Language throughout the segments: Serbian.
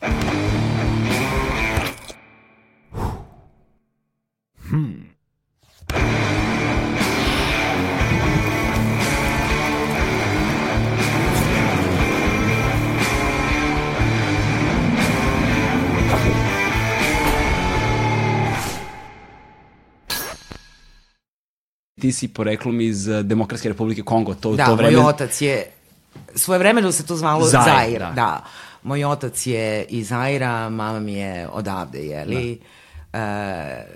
Ti si poreklom iz eh, Demokratske republike Kongo, to, da, to vreme... moj otac je, svoje vremeno se to zvalo Zair, Zair, da. da. Moj otac je iz Zaira, mama mi je odavde, jeli? Da. E,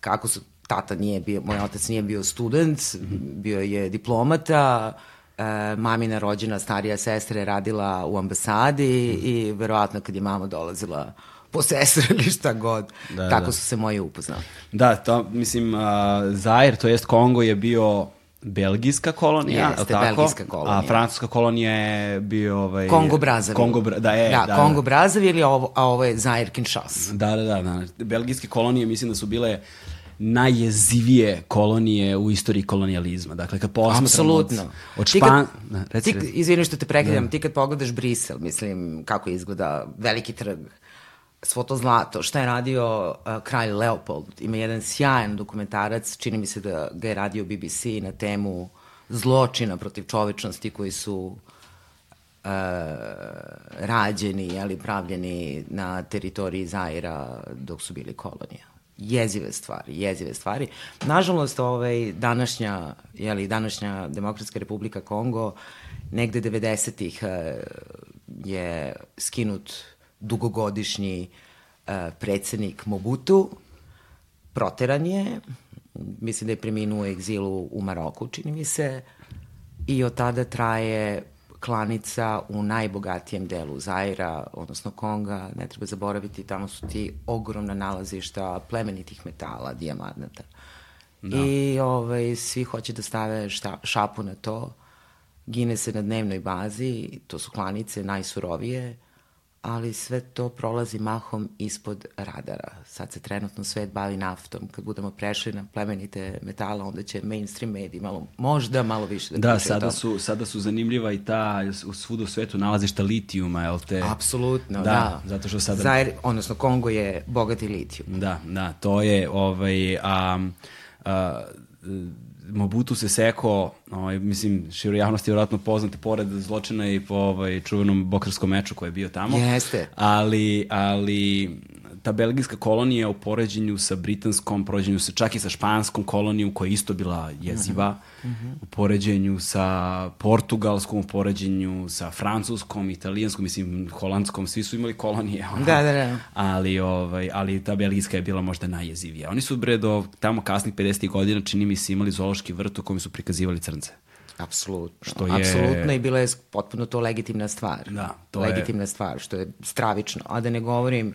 kako su, tata nije bio, moj otac nije bio student, bio je diplomata, e, mamina rođena starija sestra je radila u ambasadi i verovatno kad je mama dolazila po sestre ili šta god, Da, tako da. su se moji upoznali. Da, to, mislim, uh, Zair, to jest Kongo je bio belgijska kolonija, Jeste, tako? belgijska kolonija. A francuska kolonija je bio... Ovaj, Kongo Brazavil. Kongo, Bra- da, je, da, da, Kongo da. Brazavil, a ovo, a ovo je Zair Kinshasa. Da, da, da, da. Belgijske kolonije mislim da su bile najjezivije kolonije u istoriji kolonijalizma. Dakle, kad posmatramo Apsolutno. od, od Ti kad- Špan... Da, reci, Ti, izvini što te prekidam, ti kad pogledaš Brisel, mislim, kako izgleda veliki trg, svo to zlato, šta je radio uh, kralj Leopold, ima jedan sjajan dokumentarac, čini mi se da ga je radio BBC na temu zločina protiv čovečnosti koji su uh, rađeni, jeli, pravljeni na teritoriji Zaira dok su bili kolonija. Jezive stvari, jezive stvari. Nažalost, ovaj, današnja, jeli, današnja Demokratska republika Kongo negde 90-ih uh, je skinut dugogodišnji uh, predsednik Mobutu, proteran je, mislim da je preminuo u egzilu u Maroku, čini mi se, i od tada traje klanica u najbogatijem delu Zaira, odnosno Konga, ne treba zaboraviti, tamo su ti ogromna nalazišta plemenitih metala, dijamanata. Da. I ovaj, svi hoće da stave šta, šapu na to, gine se na dnevnoj bazi, to su klanice najsurovije, ali sve to prolazi mahom ispod radara. Sad se trenutno svet bavi naftom. Kad budemo prešli na plemenite metala, onda će mainstream mediji malo, možda malo više da, Da, sada su, sada su zanimljiva i ta u svuda u svetu nalazišta litijuma, jel te? Apsolutno, Da, da. zato što sada- Zair, odnosno Kongo je bogati litijum. Da, da, to je, ovaj, a, a, Mobutu se seko, ovaj, mislim, širo javnosti je vjerojatno poznate pored zločina i po ovaj, čuvenom boksarskom meču koji je bio tamo. Jeste. Ali, ali ta belgijska kolonija u poređenju sa britanskom, poređenju sa, čak i sa španskom kolonijom koja je isto bila jeziva, u poređenju sa portugalskom, u poređenju sa francuskom, italijanskom, mislim, holandskom, svi su imali kolonije. ono. Da, da, da. Ali, ovaj, ali ta belgijska je bila možda najjezivija. Oni su bre do tamo kasnih 50. godina čini mi se imali zoološki vrt u kojem su prikazivali crnce. Apsolutno. Što je- Apsolutno i bila je potpuno to legitimna stvar. Da, to je- legitimna stvar, što je stravično. A da ne govorim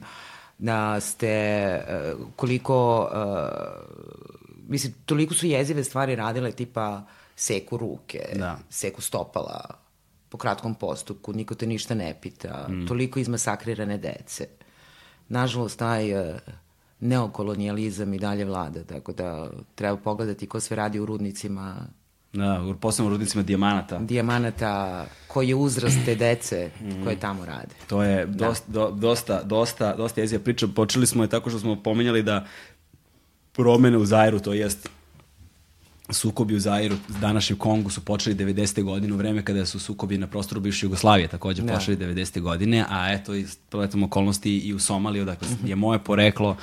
da ste uh, koliko uh, mislim, toliko su jezive stvari radile tipa seku ruke, Da. seku stopala po kratkom postupku, niko te ništa ne pita, mm. toliko izmasakrirane dece. Nažalost, taj uh, neokolonijalizam i dalje vlada, tako da treba pogledati ko sve radi u rudnicima Da, u posebno u rudnicima dijamanata. dijamanata, koji je uzrast te dece koje tamo rade. To je dosta, do, dosta, dosta, dosta jezija priča. Počeli smo je tako što smo pomenjali da promene u Zairu, to jest sukobi u Zairu, današnjem Kongu su počeli 90. godine u vreme kada su sukobi na prostoru bivše Jugoslavije takođe Da. počeli 90. godine, a eto i spletom okolnosti i u Somaliju, dakle je moje poreklo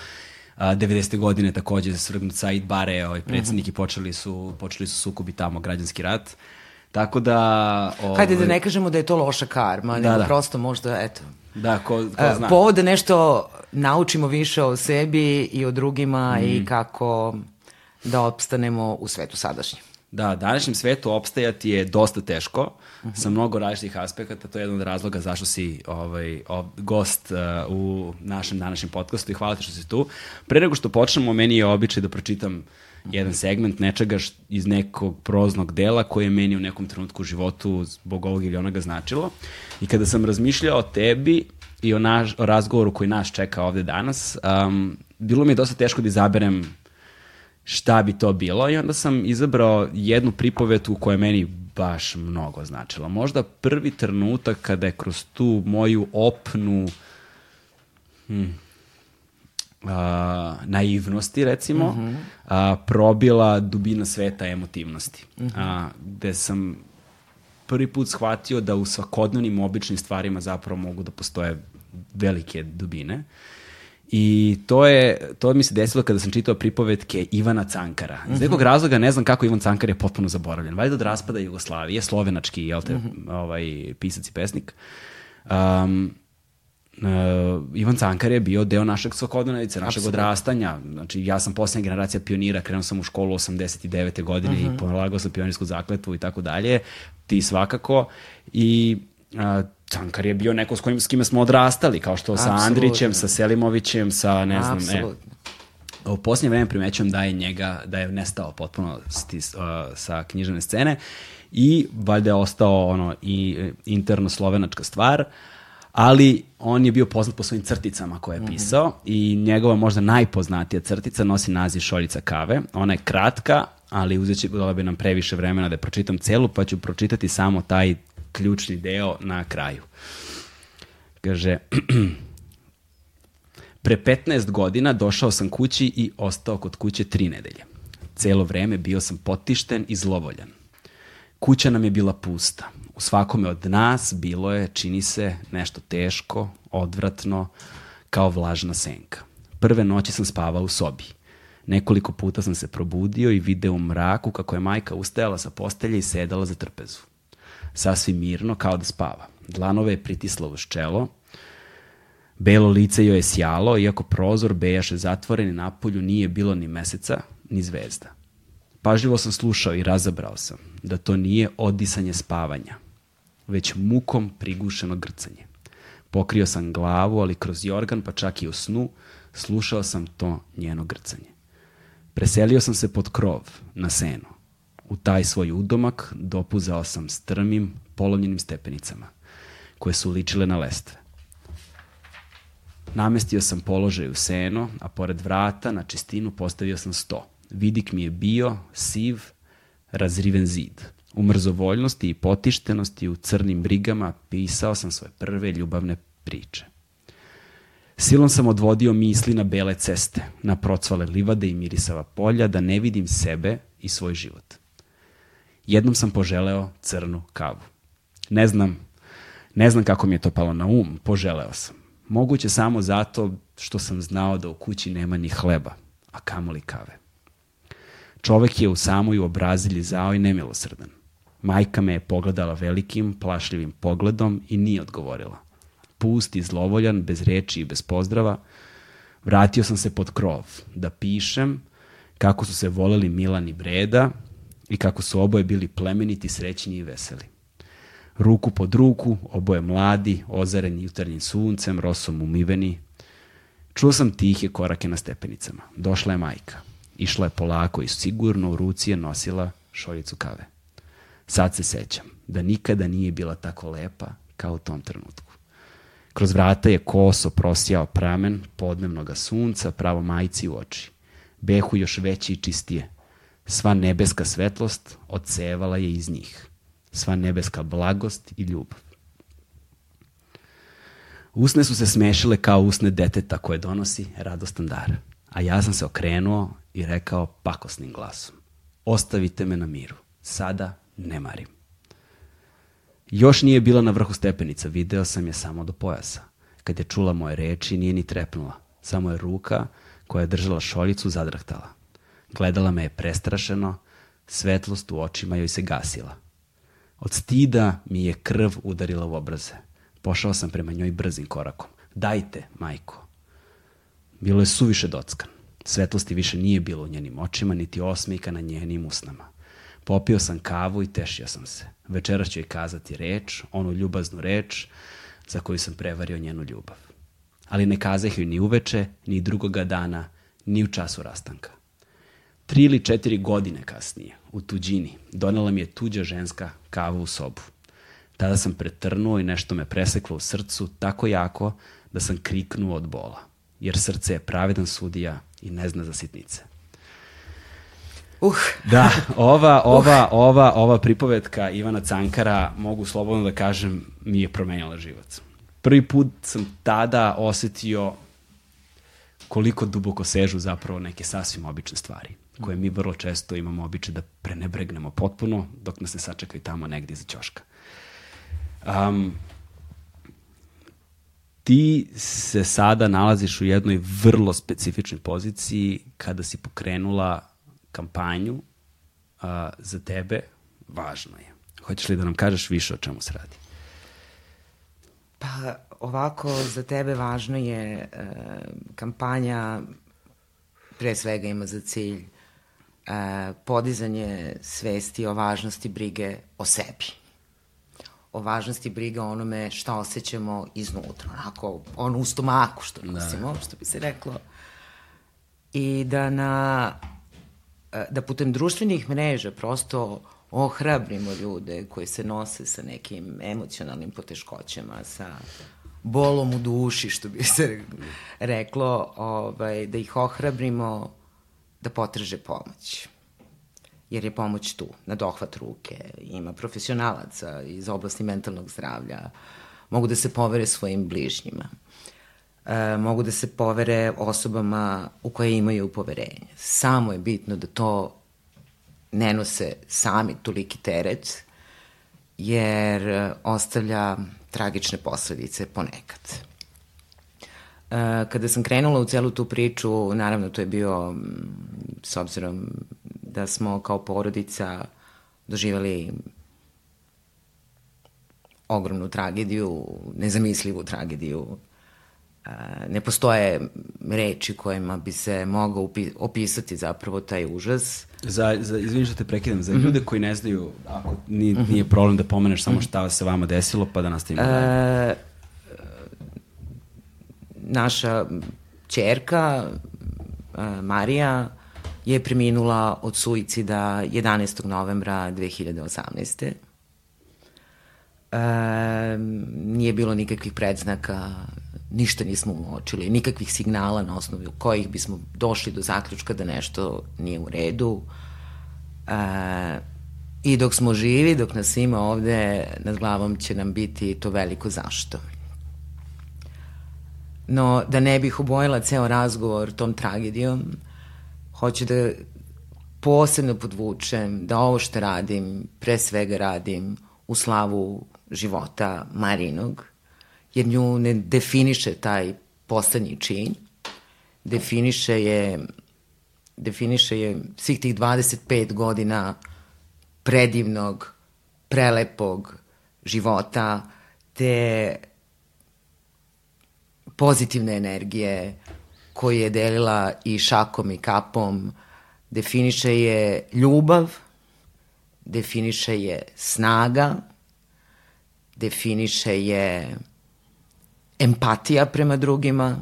a, 90. godine takođe je svrgnut Said Bare, ovaj predsjednik i počeli su, počeli su sukobi tamo, građanski rat. Tako da... Ovaj, Hajde da ne kažemo da je to loša karma, nego da. prosto možda, eto, Da, ko, ko e, zna. povod da nešto naučimo više o sebi i o drugima Mm. i kako da opstanemo u svetu sadašnjem. Da, današnjem svetu opstajati je dosta teško, sa mnogo različitih aspekata, to je jedan od razloga zašto si ovaj, ov, gost uh, u našem današnjem podcastu i hvala ti što si tu. Pre nego što počnemo, meni je običaj da pročitam jedan segment nečega š, iz nekog proznog dela koje je meni u nekom trenutku u životu zbog ovog ili onoga značilo. I kada sam razmišljao o tebi i o, naš, o razgovoru koji nas čeka ovde danas, um, bilo mi je dosta teško da izaberem šta bi to bilo i onda sam izabrao jednu pripovetu koja je meni baš mnogo značila. Možda prvi trenutak kada je kroz tu moju opnu hmm, a, naivnosti, recimo, -hmm. a, probila dubina sveta emotivnosti. -hmm. a, gde sam prvi put shvatio da u svakodnevnim običnim stvarima zapravo mogu da postoje velike dubine. I to je, to mi se desilo kada sam čitao pripovetke Ivana Cankara. Iz nekog mhm. razloga ne znam kako Ivan Cankar je potpuno zaboravljen. Valjda od raspada Jugoslavije, slovenački, jel te, -hmm. ovaj, pisac i pesnik. Um, uh, Ivan Cankar je bio deo našeg svakodnevnice, našeg Absolutno. odrastanja. Znači, ja sam posljednja generacija pionira, krenuo sam u školu 89. godine uh -huh. i mhm. polagao sam pionirsku zakletvu i tako dalje. Ti svakako. I Cankar je bio neko s, kojim, s kime smo odrastali, kao što Absolutno. sa Andrićem, sa Selimovićem, sa ne znam, Absolutno. ne. U posljednje vreme primećujem da je njega, da je nestao potpuno stis, uh, sa knjižene scene i valjda je ostao ono i interno slovenačka stvar. Ali on je bio poznat po svojim crticama koje je mhm. pisao mm -hmm. i njegova možda najpoznatija crtica nosi naziv Šoljica kave. Ona je kratka, ali uzet će bi nam previše vremena da pročitam celu, pa ću pročitati samo taj ključni deo na kraju. Kaže, pre 15 godina došao sam kući i ostao kod kuće tri nedelje. Celo vreme bio sam potišten i zlovoljan. Kuća nam je bila pusta. U svakome od nas bilo je, čini se, nešto teško, odvratno, kao vlažna senka. Prve noći sam spavao u sobi. Nekoliko puta sam se probudio i video u mraku kako je majka ustajala sa postelje i sedala za trpezu. Sasvim mirno, kao da spava. Dlanove je pritisla uz čelo, Belo lice joj je sjalo, iako prozor bejaše zatvoren i napolju nije bilo ni meseca, ni zvezda. Pažljivo sam slušao i razabrao sam da to nije odisanje spavanja, već mukom prigušeno grcanje. Pokrio sam glavu, ali kroz jorgan, pa čak i u snu, slušao sam to njeno grcanje. Preselio sam se pod krov, na seno. U taj svoj udomak dopuzao sam strmim, polovljenim stepenicama, koje su ličile na lestve. Namestio sam položaj u seno, a pored vrata na čistinu postavio sam sto. Vidik mi je bio siv, razriven zid. U mrzovoljnosti i potištenosti u crnim brigama pisao sam svoje prve ljubavne priče. Silom sam odvodio misli na bele ceste, na procvale livade i mirisava polja, da ne vidim sebe i svoj život. Jednom sam poželeo crnu kavu. Ne znam, ne znam kako mi je to palo na um, poželeo sam. Moguće samo zato što sam znao da u kući nema ni hleba, a kamoli kave. Čovek je u samoj obrazilji zao i nemilosrdan. Majka me je pogledala velikim, plašljivim pogledom i nije odgovorila. Pust i zlovoljan, bez reči i bez pozdrava, vratio sam se pod krov da pišem kako su se voleli Milan i Breda i kako su oboje bili plemeniti, srećni i veseli. Ruku pod ruku, oboje mladi, ozareni jutarnjim suncem, rosom umiveni. Čuo sam tihe korake na stepenicama. Došla je majka. Išla je polako i sigurno u ruci je nosila šoljicu kave. Sad se sećam da nikada nije bila tako lepa kao u tom trenutku. Kroz vrata je koso prosijao pramen podnevnog sunca pravo majici u oči. Behu još veći i čistije. Sva nebeska svetlost odsevala je iz njih. Sva nebeska blagost i ljubav. Usne su se smešile kao usne deteta koje donosi radostan dar. A ja sam se okrenuo i rekao pakosnim glasom. Ostavite me na miru. Sada ne marim. Još nije bila na vrhu stepenica, video sam je samo do pojasa. Kad je čula moje reči, nije ni trepnula. Samo je ruka koja je držala šoljicu zadrahtala. Gledala me je prestrašeno, svetlost u očima joj se gasila. Od stida mi je krv udarila u obraze. Pošao sam prema njoj brzim korakom. Dajte, majko. Bilo je suviše dockan. Svetlosti više nije bilo u njenim očima, niti osmejka na njenim usnama. Popio sam kavu i tešio sam se. Večera ću joj kazati reč, onu ljubaznu reč za koju sam prevario njenu ljubav. Ali ne kazah joj ni uveče, ni drugoga dana, ni u času rastanka. Tri ili četiri godine kasnije, u tuđini, donela mi je tuđa ženska kavu u sobu. Tada sam pretrnuo i nešto me preseklo u srcu tako jako da sam kriknuo od bola, jer srce je pravedan sudija i ne zna za sitnice. Uh. Da, ova, ova, uh. ova, ova pripovetka Ivana Cankara, mogu slobodno da kažem, mi je promenjala život. Prvi put sam tada osetio koliko duboko sežu zapravo neke sasvim obične stvari, koje mi vrlo često imamo običaj da prenebregnemo potpuno, dok nas ne sačekaju tamo negdje iza ćoška. Um, ti se sada nalaziš u jednoj vrlo specifičnoj poziciji kada si pokrenula kampanju a, za tebe, važno je. Hoćeš li da nam kažeš više o čemu se radi? Pa ovako, za tebe važno je e, kampanja pre svega ima za cilj podizanje svesti o važnosti brige o sebi o važnosti briga o onome šta osjećamo iznutra, onako, ono u stomaku što da. nosimo, da. što bi se reklo. I da na da putem društvenih mreža prosto ohrabrimo ljude koji se nose sa nekim emocionalnim poteškoćama, sa bolom u duši, što bi se reklo, ovaj, da ih ohrabrimo da potraže pomoć jer je pomoć tu, na dohvat ruke, ima profesionalaca iz oblasti mentalnog zdravlja, mogu da se povere svojim bližnjima, e, mogu da se povere osobama u koje imaju poverenje. Samo je bitno da to ne nose sami toliki teret, jer ostavlja tragične posledice ponekad. E, kada sam krenula u celu tu priču, naravno to je bio, s obzirom da smo kao porodica doživali ogromnu tragediju, nezamislivu tragediju. Ne postoje reči kojima bi se mogao opisati zapravo taj užas. Za, za, izvini što te prekidam, za ljude koji ne znaju, ako nije, mhm. nije problem da pomeneš samo šta se vama desilo, pa da nastavimo. E, naša čerka, Marija, je preminula od suicida 11. novembra 2018. E, nije bilo nikakvih predznaka, ništa nismo uočili, nikakvih signala na osnovu kojih bismo došli do zaključka da nešto nije u redu. E, I dok smo živi, dok nas ima ovde, nad glavom će nam biti to veliko zašto. No, da ne bih obojila ceo razgovor tom tragedijom, hoću da posebno podvučem da ovo što radim, pre svega radim u slavu života Marinog, jer nju ne definiše taj poslednji čin, definiše je definiše je svih tih 25 godina predivnog, prelepog života, te pozitivne energije, koji je delila i šakom i kapom, definiše je ljubav, definiše je snaga, definiše je empatija prema drugima,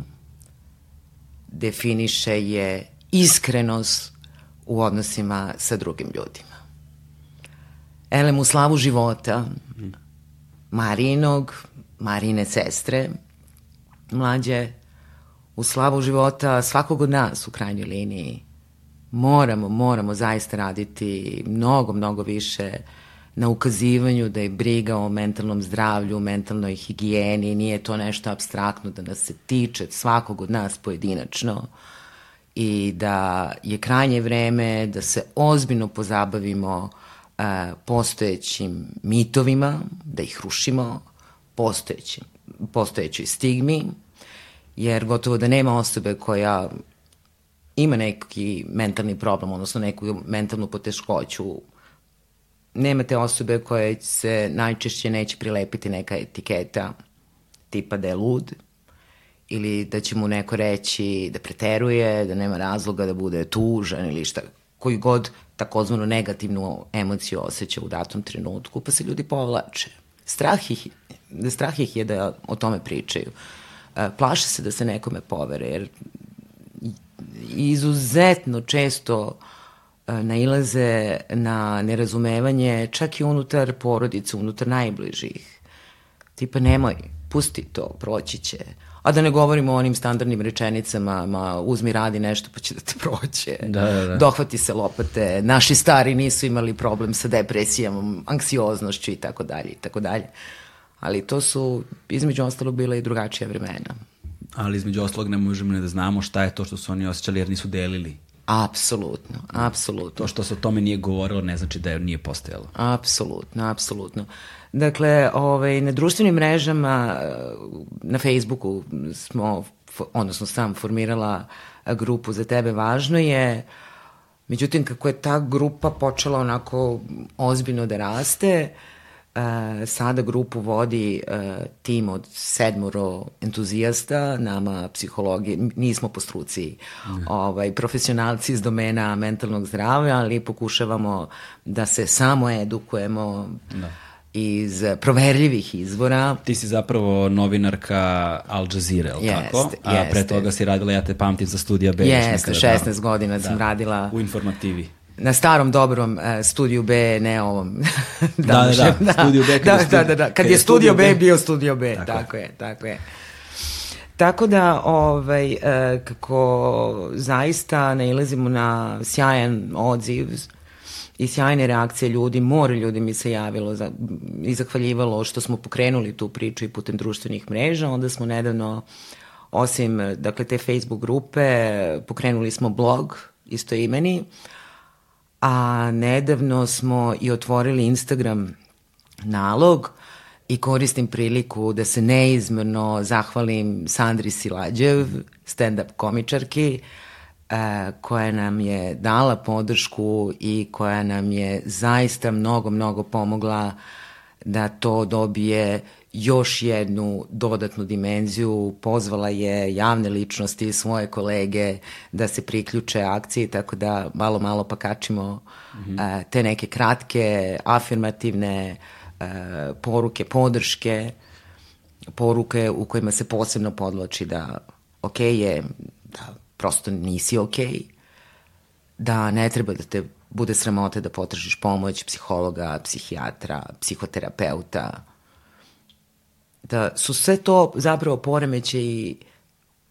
definiše je iskrenost u odnosima sa drugim ljudima. Elem u slavu života Marinog, Marine sestre, mlađe, u slavu života svakog od nas u krajnjoj liniji. Moramo, moramo zaista raditi mnogo, mnogo više na ukazivanju da je briga o mentalnom zdravlju, mentalnoj higijeni, nije to nešto abstraktno da nas se tiče svakog od nas pojedinačno i da je krajnje vreme da se ozbiljno pozabavimo uh, postojećim mitovima, da ih rušimo, postojećim, postojećoj stigmi, jer gotovo da nema osobe koja ima neki mentalni problem, odnosno neku mentalnu poteškoću, nema te osobe koje se najčešće neće prilepiti neka etiketa tipa da je lud ili da će mu neko reći da preteruje, da nema razloga da bude tužan ili šta, koji god takozvanu negativnu emociju osjeća u datom trenutku, pa se ljudi povlače. Strah ih, strah ih je da o tome pričaju. Uh, plaše se da se nekome povere, jer izuzetno često nailaze na nerazumevanje čak i unutar porodice, unutar najbližih. Tipa nemoj, pusti to, proći će. A da ne govorimo o onim standardnim rečenicama, ma uzmi radi nešto pa će da te proće. Da, da, da. Dohvati se lopate. Naši stari nisu imali problem sa depresijom, anksioznošću i tako dalje i tako dalje ali to su između ostalog bila i drugačija vremena. ali između oslog ne možemo ne da znamo šta je to što su oni osjećali jer nisu delili. Apsolutno, apsolutno. To što se o tome nije govorilo ne znači da je nije postojalo. Apsolutno, apsolutno. Dakle, ovaj, na društvenim mrežama, na Facebooku smo, odnosno sam formirala grupu za tebe važno je, međutim kako je ta grupa počela onako ozbiljno da raste, uh, Uh, sada grupu vodi uh, tim od sedmoro entuzijasta, nama psihologi, nismo po struci mm. ovaj, profesionalci iz domena mentalnog zdravlja, ali pokušavamo da se samo edukujemo da. iz proverljivih izvora. Ti si zapravo novinarka Al Jazeera, ili jest, tako? A pre toga si radila, ja te pamtim, za studija B. Jeste, 16 godina da. sam radila. U informativi na starom dobrom uh, studiju B, ne ovom. da, da, da, da, studiju B. Da, da, da, da, kad, kad je studio B, B bio studio B, tako, tako je, tako je. Tako da, ovaj, uh, kako zaista nailazimo na sjajan odziv i sjajne reakcije ljudi, more ljudi mi se javilo za, i zahvaljivalo što smo pokrenuli tu priču i putem društvenih mreža, onda smo nedavno, osim dakle, te Facebook grupe, pokrenuli smo blog isto imeni, uh, a nedavno smo i otvorili Instagram nalog i koristim priliku da se neizmrno zahvalim Sandri Silađev, stand-up komičarki, e, koja nam je dala podršku i koja nam je zaista mnogo, mnogo pomogla da to dobije još jednu dodatnu dimenziju, pozvala je javne ličnosti, svoje kolege da se priključe akciji, tako da malo, malo pa kačimo mm -hmm. uh, te neke kratke, afirmativne uh, poruke, podrške, poruke u kojima se posebno podloči da ok je, da prosto nisi ok, da ne treba da te bude sramote da potražiš pomoć psihologa, psihijatra, psihoterapeuta, da su sve to zapravo poremećaji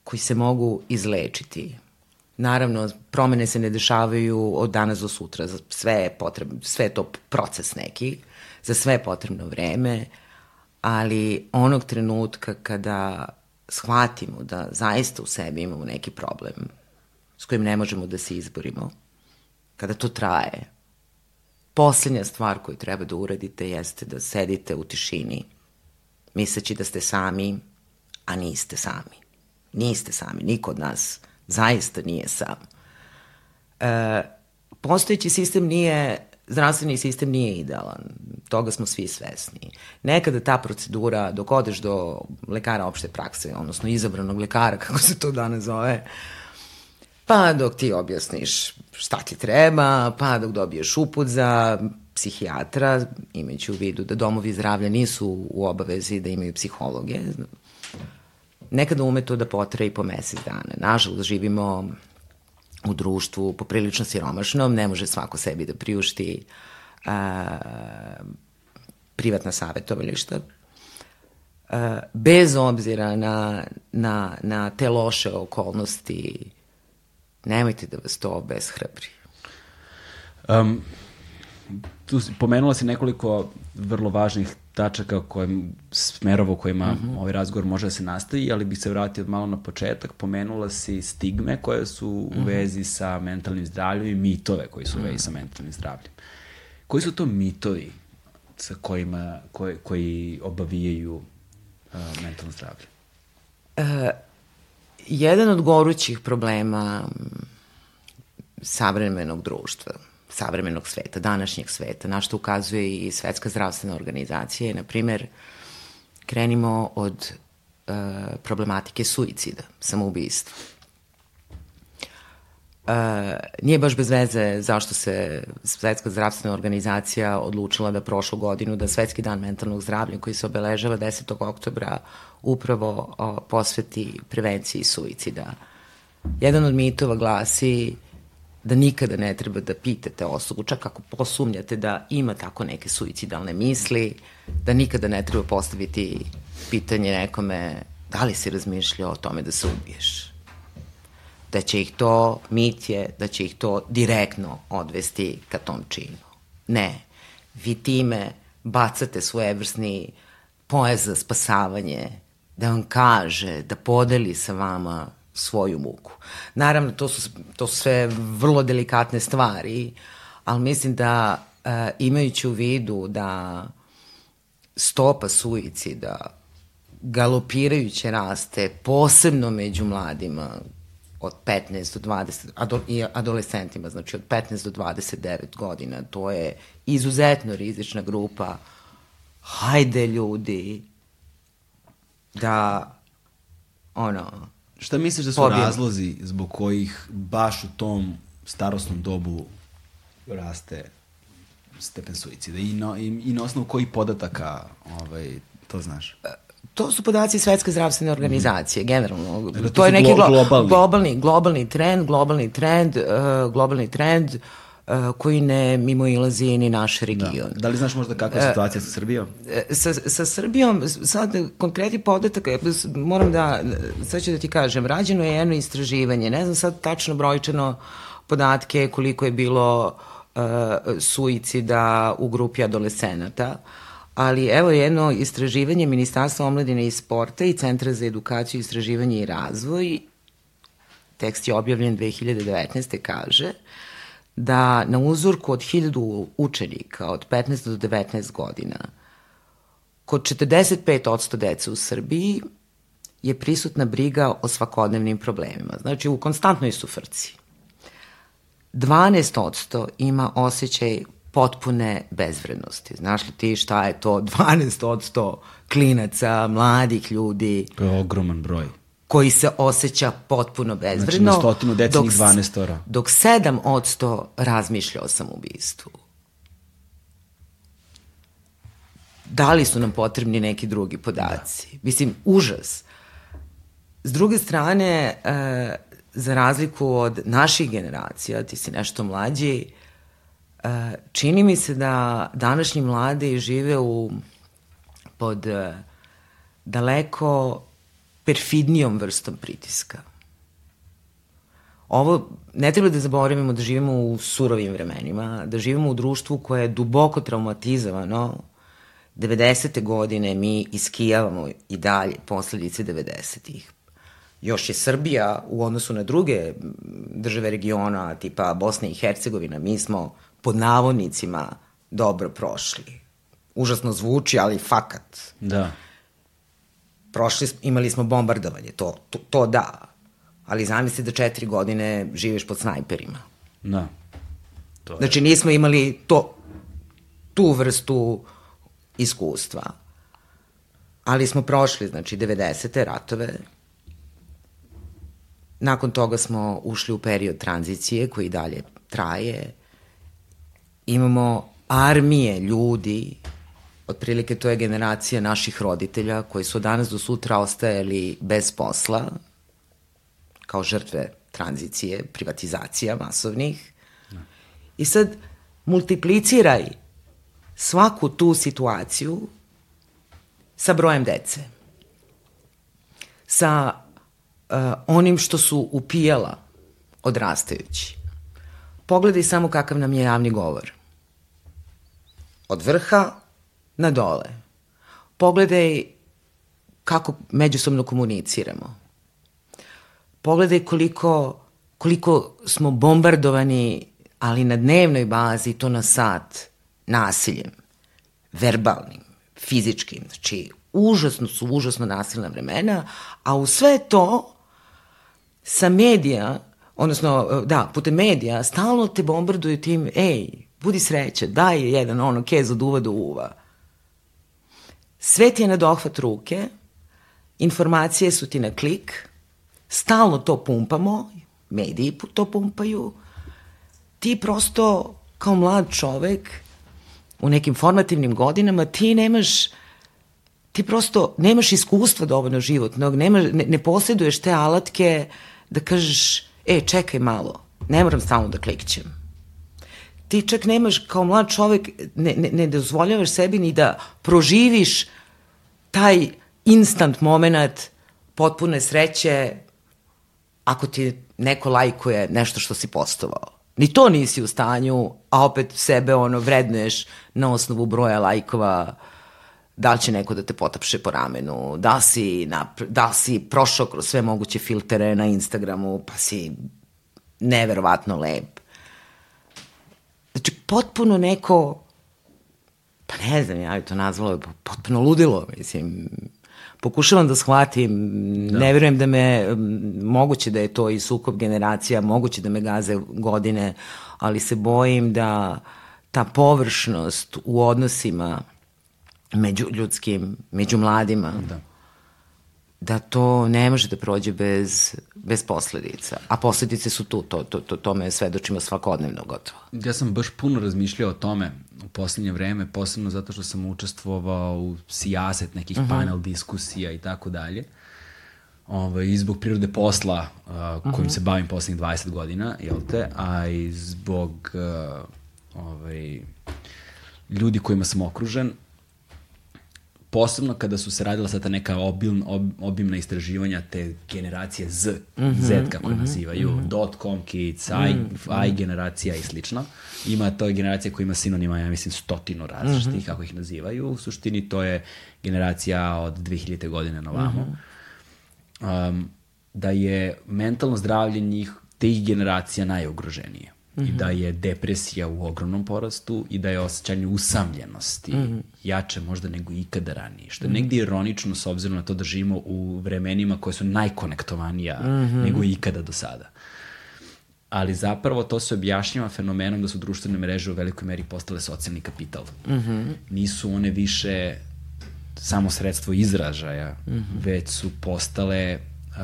koji se mogu izlečiti. Naravno, promene se ne dešavaju od danas do sutra, sve je potrebno, sve je to proces neki, za sve je potrebno vreme, ali onog trenutka kada shvatimo da zaista u sebi imamo neki problem s kojim ne možemo da se izborimo, kada to traje, poslednja stvar koju treba da uradite jeste da sedite u tišini misleći da ste sami, a niste sami. Niste sami, niko od nas zaista nije sam. E, postojeći sistem nije, zdravstveni sistem nije idealan, toga smo svi svesni. Nekada ta procedura, dok odeš do lekara opšte prakse, odnosno izabranog lekara, kako se to danas zove, pa dok ti objasniš šta ti treba, pa dok dobiješ uput za psihijatra, imajući u vidu da domovi zdravlja nisu u obavezi da imaju psihologe. Nekada ume to da potre i po mesec dana. Nažalost, živimo u društvu poprilično siromašnom, ne može svako sebi da priušti a, privatna savjetovališta. A, bez obzira na, na, na te loše okolnosti, nemojte da vas to obeshrabri. Um, tu pomenula si nekoliko vrlo važnih tačaka kojim, smerova u kojima mm -hmm. ovaj razgovor može da se nastavi, ali bih se vratio malo na početak. Pomenula si stigme koje su u mm -hmm. vezi sa mentalnim zdravljem i mitove koji su u vezi sa mentalnim zdravljem. Koji su to mitovi sa kojima, koji, koji obavijaju uh, mentalno zdravlje? Uh, jedan od gorućih problema savremenog društva savremenog sveta, današnjeg sveta, na što ukazuje i Svetska zdravstvena organizacija. Na primer, krenimo od uh, problematike suicida, samoubistva. Uh, nije baš bez veze zašto se Svetska zdravstvena organizacija odlučila da prošlu godinu, da Svetski dan mentalnog zdravlja koji se obeležava 10. oktobra upravo o, posveti prevenciji suicida. Jedan od mitova glasi uh, da nikada ne treba da pitate osobu, čak ako posumnjate da ima tako neke suicidalne misli, da nikada ne treba postaviti pitanje nekome da li si razmišljao o tome da se ubiješ. Da će ih to, mit je, da će ih to direktno odvesti ka tom činu. Ne, vi time bacate svojevrsni pojas za spasavanje da vam kaže, da podeli sa vama svoju muku. Naravno, to su, to su sve vrlo delikatne stvari, ali mislim da e, imajući u vidu da stopa suicida galopirajuće raste, posebno među mladima od 15 do 20, ado, i adolescentima, znači od 15 do 29 godina, to je izuzetno rizična grupa. Hajde ljudi, da, ono, Šta misliš da su pobijemo. razlozi zbog kojih baš u tom starosnom dobu raste stepen suicida i, no, i, i na osnovu kojih podataka ovaj, to znaš? To su podaci Svetske zdravstvene organizacije, mm. generalno. Dakle, to, to je neki glo globalni. globalni, globalni trend, globalni trend, uh, globalni trend koji ne mimo ilazi ni naš da. region. Da. da li znaš možda kakva je situacija sa Srbijom? Sa, sa Srbijom, sad konkretni podatak, moram da, sad ću da ti kažem, rađeno je jedno istraživanje, ne znam sad tačno brojčano podatke koliko je bilo uh, suicida u grupi adolescenata, ali evo jedno istraživanje Ministarstva omladine i sporta i Centra za edukaciju, istraživanje i razvoj, tekst je objavljen 2019. kaže da na uzorku od 1000 učenika od 15 do 19 godina kod 45% dece u Srbiji je prisutna briga o svakodnevnim problemima. Znači, u konstantnoj su frci. 12% ima osjećaj potpune bezvrednosti. Znaš li ti šta je to 12% klinaca, mladih ljudi? To je ogroman broj. Koji se osjeća potpuno bezvredno. Znači na stotinu dok, 12 ora. Dok 7% razmišlja o samobistvu. Da li su nam potrebni neki drugi podaci? Da. Mislim, užas. S druge strane, e, za razliku od naših generacija, ti si nešto mlađi, e, čini mi se da današnji mladi žive u pod e, daleko perfidnijom vrstom pritiska. Ovo, ne treba da zaboravimo da živimo u surovim vremenima, da živimo u društvu koje je duboko traumatizovano. 90. godine mi iskijavamo i dalje posledice 90-ih još je Srbija u odnosu na druge države regiona, tipa Bosne i Hercegovina, mi smo pod navodnicima dobro prošli. Užasno zvuči, ali fakat. Da. Prošli, imali smo bombardovanje, to, to, to da. Ali zamisli da četiri godine živiš pod snajperima. Da. To je... Znači nismo imali to, tu vrstu iskustva. Ali smo prošli, znači, 90. ratove, Nakon toga smo ušli u period tranzicije koji dalje traje. Imamo armije ljudi, otprilike to je generacija naših roditelja koji su danas do sutra ostajali bez posla, kao žrtve tranzicije, privatizacija masovnih. I sad multipliciraj svaku tu situaciju sa brojem dece, sa uh, onim što su upijala odrastajući. Pogledaj samo kakav nam je javni govor. Od vrha na dole. Pogledaj kako međusobno komuniciramo. Pogledaj koliko, koliko smo bombardovani, ali na dnevnoj bazi, to na sat, nasiljem, verbalnim, fizičkim, znači užasno su užasno nasilna vremena, a u sve to sa medija, odnosno, da, putem medija, stalno te bombarduju tim, ej, budi sreće, daj jedan ono kez od uva do uva. Sve ti je na dohvat ruke, informacije su ti na klik, stalno to pumpamo, mediji to pumpaju, ti prosto kao mlad čovek u nekim formativnim godinama ti nemaš ti prosto nemaš iskustva dovoljno životnog, nema, ne, ne posjeduješ te alatke da kažeš, e, čekaj malo, ne moram stalno da klikćem. Ti čak nemaš, kao mlad čovek, ne, ne, ne dozvoljavaš sebi ni da proživiš taj instant moment potpune sreće ako ti neko lajkuje nešto što si postovao. Ni to nisi u stanju, a opet sebe ono vrednuješ na osnovu broja lajkova da li će neko da te potapše po ramenu, da si, napre, da si prošao kroz sve moguće filtere na Instagramu, pa si neverovatno lep. Znači, potpuno neko, pa ne znam, ja bi to nazvala potpuno ludilo, mislim, pokušavam da shvatim, da. ne verujem da me, moguće da je to i sukob generacija, moguće da me gaze godine, ali se bojim da ta površnost u odnosima među ljudskim, među mladima, da. Da to ne može da prođe bez, bez posledica. A posledice su tu, to, to, to, tome svedočimo svakodnevno gotovo. Ja sam baš puno razmišljao o tome u poslednje vreme, posebno zato što sam učestvovao u sijaset nekih uh mhm. -huh. panel diskusija i tako dalje. Ovaj, I zbog prirode posla uh, kojim uh mhm. -huh. se bavim poslednjih 20 godina, jel te, a i zbog uh, ovaj, ljudi kojima sam okružen, posebno kada su se radila sada neka obiln, ob, obimna istraživanja te generacije Z, mm -hmm, Z kako mm -hmm, nazivaju, mm -hmm. dot com kids, I, mm -hmm. I generacija i slično. Ima to je generacija koja ima sinonima, ja mislim, stotinu različitih, mm -hmm. kako ih nazivaju. U suštini to je generacija od 2000. godine na vamo. Mm -hmm. um, da je mentalno zdravlje njih, tih generacija najugroženije -hmm. i da je depresija u ogromnom porastu i da je osjećanje usamljenosti mm -hmm. jače možda nego ikada ranije. Što je mm -hmm. negdje ironično s obzirom na to da živimo u vremenima koje su najkonektovanija mm -hmm. nego ikada do sada. Ali zapravo to se objašnjava fenomenom da su društvene mreže u velikoj meri postale socijalni kapital. Mm -hmm. Nisu one više samo sredstvo izražaja, mm -hmm. već su postale uh,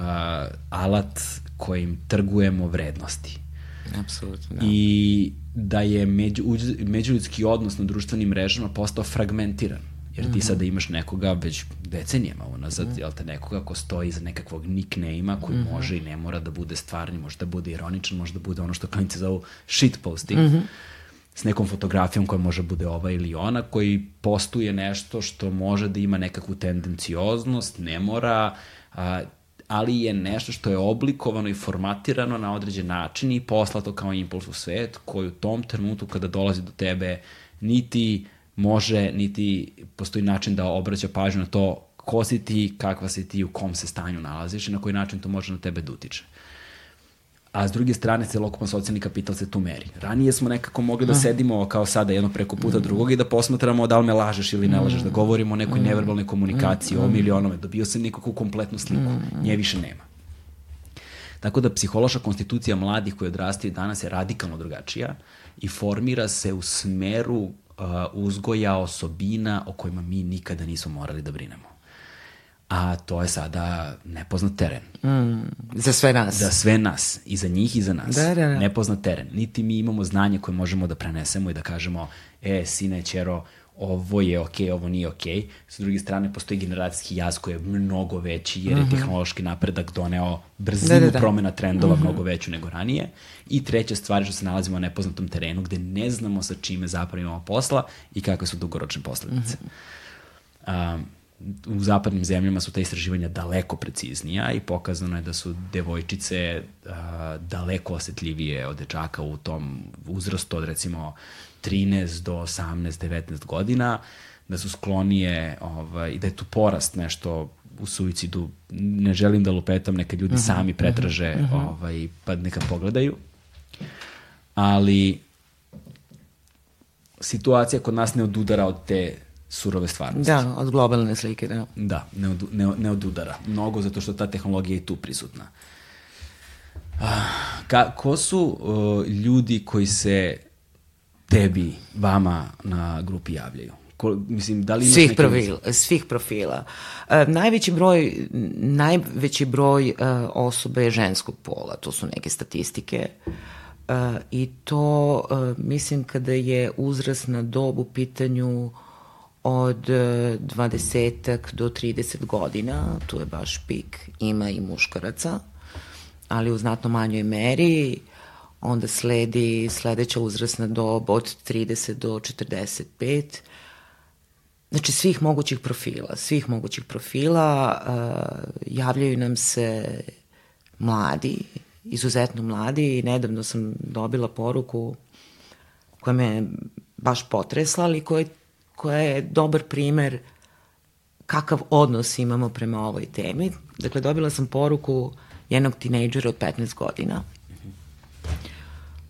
alat kojim trgujemo vrednosti Apsolutno, da. I da je među, međuljudski odnos na društvenim mrežama postao fragmentiran. Jer ti mm -hmm. sada imaš nekoga već decenijama unazad, mm -hmm. jel te nekoga ko stoji iza nekakvog nickname-a koji mm -hmm. može i ne mora da bude stvarni, može da bude ironičan, može da bude ono što klinici zovu shitposting. Mm -hmm s nekom fotografijom koja može bude ova ili ona, koji postuje nešto što može da ima nekakvu tendencioznost, ne mora, a, ali je nešto što je oblikovano i formatirano na određen način i poslato kao impuls u svet, koji u tom trenutku kada dolazi do tebe niti može, niti postoji način da obraća pažnju na to ko si ti, kakva si ti, u kom se stanju nalaziš i na koji način to može na tebe da utiče a s druge strane celokupan socijalni kapital se tu meri. Ranije smo nekako mogli da sedimo kao sada jedno preko puta drugog i da posmatramo da li me lažeš ili ne lažeš, da govorimo o nekoj neverbalnoj komunikaciji, o milionome, dobio sam nekakvu kompletnu sliku, nje više nema. Tako da psihološka konstitucija mladih koji odrastaju danas je radikalno drugačija i formira se u smeru uh, uzgoja osobina o kojima mi nikada nismo morali da brinemo a to je sada nepoznat teren. Mm, za sve nas. Za sve nas, i za njih i za nas. Da, da, da. Nepoznat teren. Niti mi imamo znanje koje možemo da prenesemo i da kažemo, e, sine, čero, ovo je okej, okay, ovo nije okej. Okay. S druge strane, postoji generacijski jaz koji je mnogo veći jer je mm -hmm. tehnološki napredak doneo brzinu da, da, da. promena trendova mm -hmm. mnogo veću nego ranije. I treća stvar je što se nalazimo na nepoznatom terenu gde ne znamo sa čime zapravo imamo posla i kakve su dugoročne posledice. Mm -hmm. um, u zapadnim zemljama su ta istraživanja daleko preciznija i pokazano je da su devojčice a, daleko osetljivije od dečaka u tom uzrastu od recimo 13 do 18, 19 godina, da su sklonije ovaj, i da je tu porast nešto u suicidu. Ne želim da lupetam, neka ljudi uh mhm, -huh, sami mhm, pretraže uh mhm. -huh. ovaj, pa neka pogledaju. Ali situacija kod nas ne odudara od te surove stvarnosti. Da, od globalne slike, da. Da, ne od, ne, ne od udara. Mnogo zato što ta tehnologija je tu prisutna. Ah, ka, ko su uh, ljudi koji se tebi, vama na grupi javljaju? Ko, mislim, da li svih, profila, svih profila. Uh, najveći broj, najveći broj uh, osoba je ženskog pola, to su neke statistike. Uh, I to, uh, mislim, kada je uzrasna dob u pitanju uh, od 20 e, do 30 godina, tu je baš pik, ima i muškaraca, ali u znatno manjoj meri, onda sledi sledeća uzrasna dob od 30 do 45, znači svih mogućih profila, svih mogućih profila, uh, javljaju nam se mladi, izuzetno mladi. I nedavno sam dobila poruku koja me baš potresla, ali koja je koja je dobar primer kakav odnos imamo prema ovoj temi. Dakle, dobila sam poruku jednog tinejdžera od 15 godina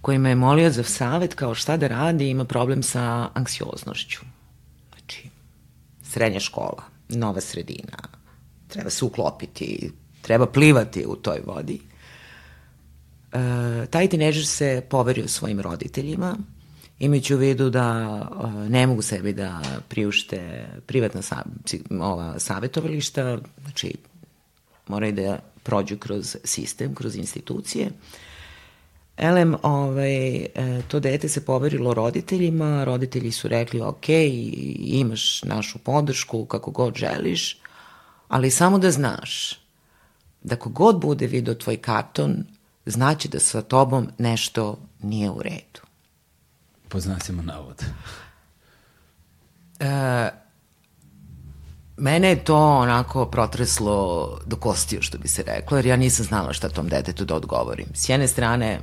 koji me je molio za savet kao šta da radi, ima problem sa anksioznošću. Znači, srednja škola, nova sredina, treba se uklopiti, treba plivati u toj vodi. E, taj tineđer se poverio svojim roditeljima, imajući u vidu da e, ne mogu sebi da priušte privatna sa, ova, savjetovališta, znači moraju da prođu kroz sistem, kroz institucije. Elem, ovaj, e, to dete se poverilo roditeljima, roditelji su rekli ok, imaš našu podršku kako god želiš, ali samo da znaš da kogod bude video tvoj karton, znači da sa tobom nešto nije u redu. Po znacima navod. E, mene je to onako protreslo do kostiju, što bi se reklo, jer ja nisam znala šta tom detetu da odgovorim. S jedne strane,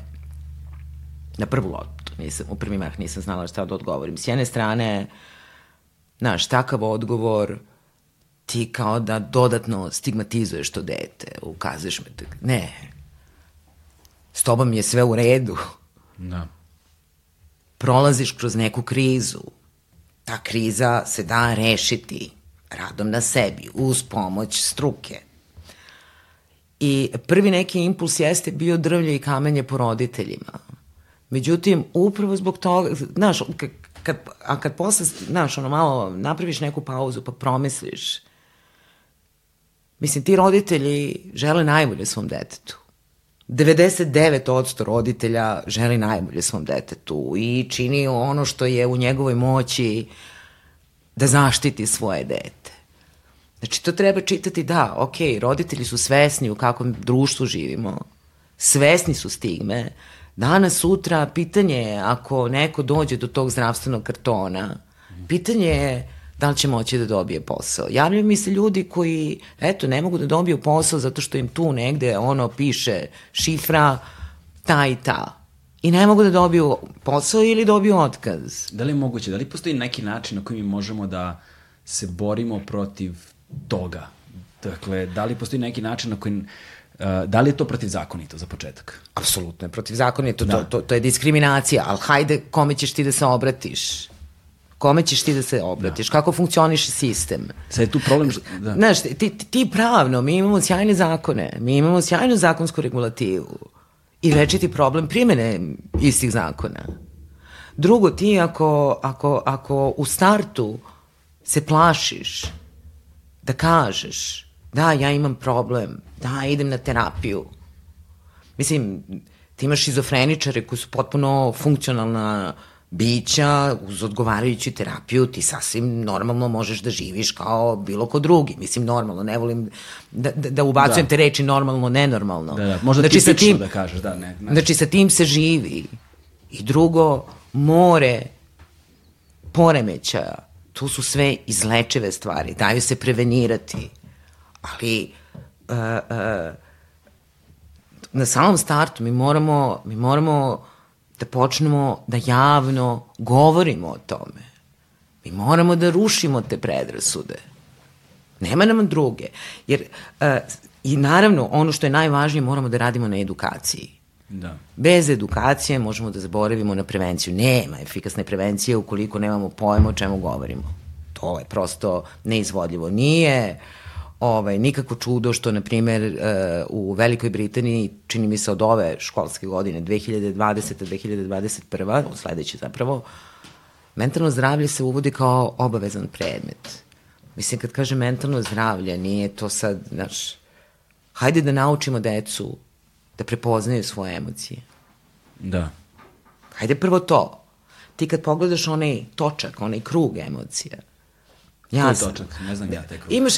na prvu loptu, nisam, u prvi mah nisam znala šta da odgovorim. S jedne strane, znaš, takav odgovor ti kao da dodatno stigmatizuješ to dete, ukazuješ me, ne, s tobom je sve u redu. Da. Prolaziš kroz neku krizu. Ta kriza se da rešiti radom na sebi, uz pomoć struke. I prvi neki impuls jeste bio drvlje i kamenje po roditeljima. Međutim, upravo zbog toga, znaš, kad, a kad posle, znaš, ono malo napraviš neku pauzu pa promisliš, mislim, ti roditelji žele najbolje svom detetu. 99% roditelja želi najbolje svom detetu i čini ono što je u njegovoj moći da zaštiti svoje dete. Znači, to treba čitati, da, ok, roditelji su svesni u kakvom društvu živimo, svesni su stigme, danas, sutra, pitanje je, ako neko dođe do tog zdravstvenog kartona, pitanje je da li će moći da dobije posao. Javljaju mi se ljudi koji, eto, ne mogu da dobiju posao zato što im tu negde ono piše šifra ta i ta. I ne mogu da dobiju posao ili dobiju otkaz. Da li je moguće, da li postoji neki način na koji mi možemo da se borimo protiv toga? Dakle, da li postoji neki način na koji Uh, da li je to protivzakonito za početak? Apsolutno je protivzakonito, da. to, to, to je diskriminacija, ali hajde kome ćeš ti da se obratiš? Kome ćeš ti da se obratiš, da. kako funkcioniše sistem. Sad je tu problem... Da. Znaš, ti, ti, ti pravno, mi imamo sjajne zakone, mi imamo sjajnu zakonsku regulativu i večiti problem primene istih zakona. Drugo, ti ako, ako, ako u startu se plašiš da kažeš da, ja imam problem, da, idem na terapiju. Mislim, ti imaš šizofreničare koji su potpuno funkcionalna uh, bića uz odgovarajuću terapiju ti sasvim normalno možeš da živiš kao bilo ko drugi. Mislim, normalno, ne volim da, da, da ubacujem da. te reči normalno, nenormalno. Da, da, možda znači, tipično tim, da kažeš, da, ne. ne. Znači, sa tim se živi. I drugo, more poremećaja, to su sve izlečive stvari, daju se prevenirati. Ali, uh, uh, na samom startu mi moramo, mi moramo da počnemo da javno govorimo o tome. Mi moramo da rušimo te predrasude. Nema nam druge. Jer, uh, i naravno, ono što je najvažnije, moramo da radimo na edukaciji. Da. Bez edukacije možemo da zaboravimo na prevenciju. Nema efikasne prevencije ukoliko nemamo pojma o čemu govorimo. To je prosto neizvodljivo. Nije uh, ovaj, nikako čudo što, na primjer, uh, u Velikoj Britaniji, čini mi se od ove školske godine, 2020-2021, sledeće zapravo, mentalno zdravlje se uvodi kao obavezan predmet. Mislim, kad kaže mentalno zdravlje, nije to sad, znaš, hajde da naučimo decu da prepoznaju svoje emocije. Da. Hajde prvo to. Ti kad pogledaš onaj točak, onaj krug emocija, Ja sam. Točak, ne znam ja tek. Imaš,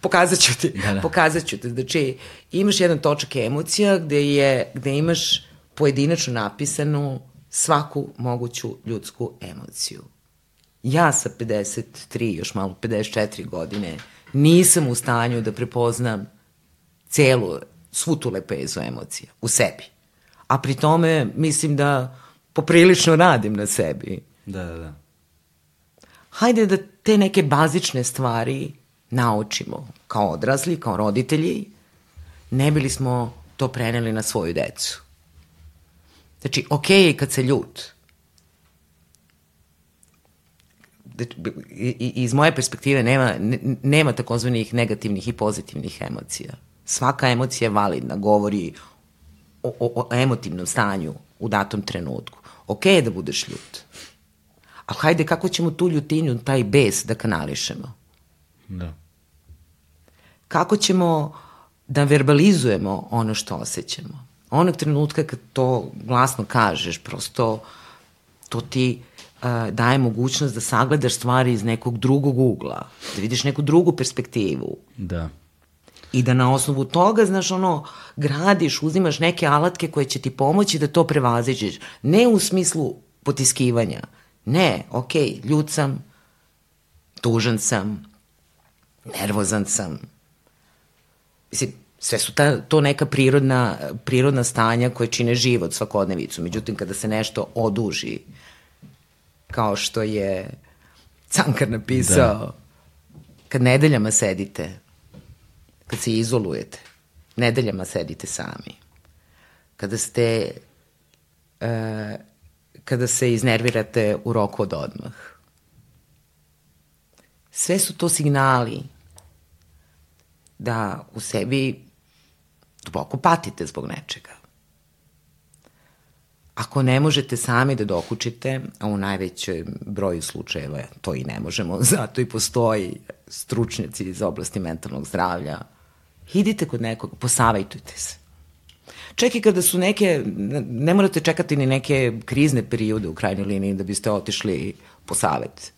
pokazat ću ti, da, da. pokazat ću ti, znači imaš jedan točak emocija gde, je, gde imaš pojedinačno napisanu svaku moguću ljudsku emociju. Ja sa 53, još malo 54 godine, nisam u stanju da prepoznam celu, svu tu lepezu emocija u sebi. A pri tome mislim da poprilično radim na sebi. Da, da, da. Hajde da te neke bazične stvari naučimo kao odrasli, kao roditelji, ne bili smo to preneli na svoju decu. Znači, okej okay je kad se ljut. Iz moje perspektive nema, nema takozvanih negativnih i pozitivnih emocija. Svaka emocija je validna, govori o, o, o emotivnom stanju u datom trenutku. Okej okay je da budeš ljut. Ali hajde, kako ćemo tu ljutinju, taj bes da kanališemo? Da. Kako ćemo da verbalizujemo ono što osjećamo? Onog trenutka kad to glasno kažeš, prosto to ti uh, daje mogućnost da sagledaš stvari iz nekog drugog ugla, da vidiš neku drugu perspektivu. Da. I da na osnovu toga, znaš, ono, gradiš, uzimaš neke alatke koje će ti pomoći da to prevaziđeš. Ne u smislu potiskivanja. Ne, okay, ljud sam, tužan sam, nervozan sam. Mislim, sve su ta, to neka prirodna, prirodna stanja koje čine život svakodnevicu. Međutim, kada se nešto oduži, kao što je Cankar napisao, da. kad nedeljama sedite, kad se izolujete, nedeljama sedite sami, kada ste, e, kada se iznervirate u roku od odmah. Sve su to signali da u sebi duboko patite zbog nečega. Ako ne možete sami da dokučite, a u najvećoj broju slučajeva to i ne možemo, zato i postoji stručnjaci iz oblasti mentalnog zdravlja, idite kod nekog, posavajtujte se. Čak i kada su neke, ne morate čekati ni neke krizne periode u krajnjoj liniji da biste otišli po savet.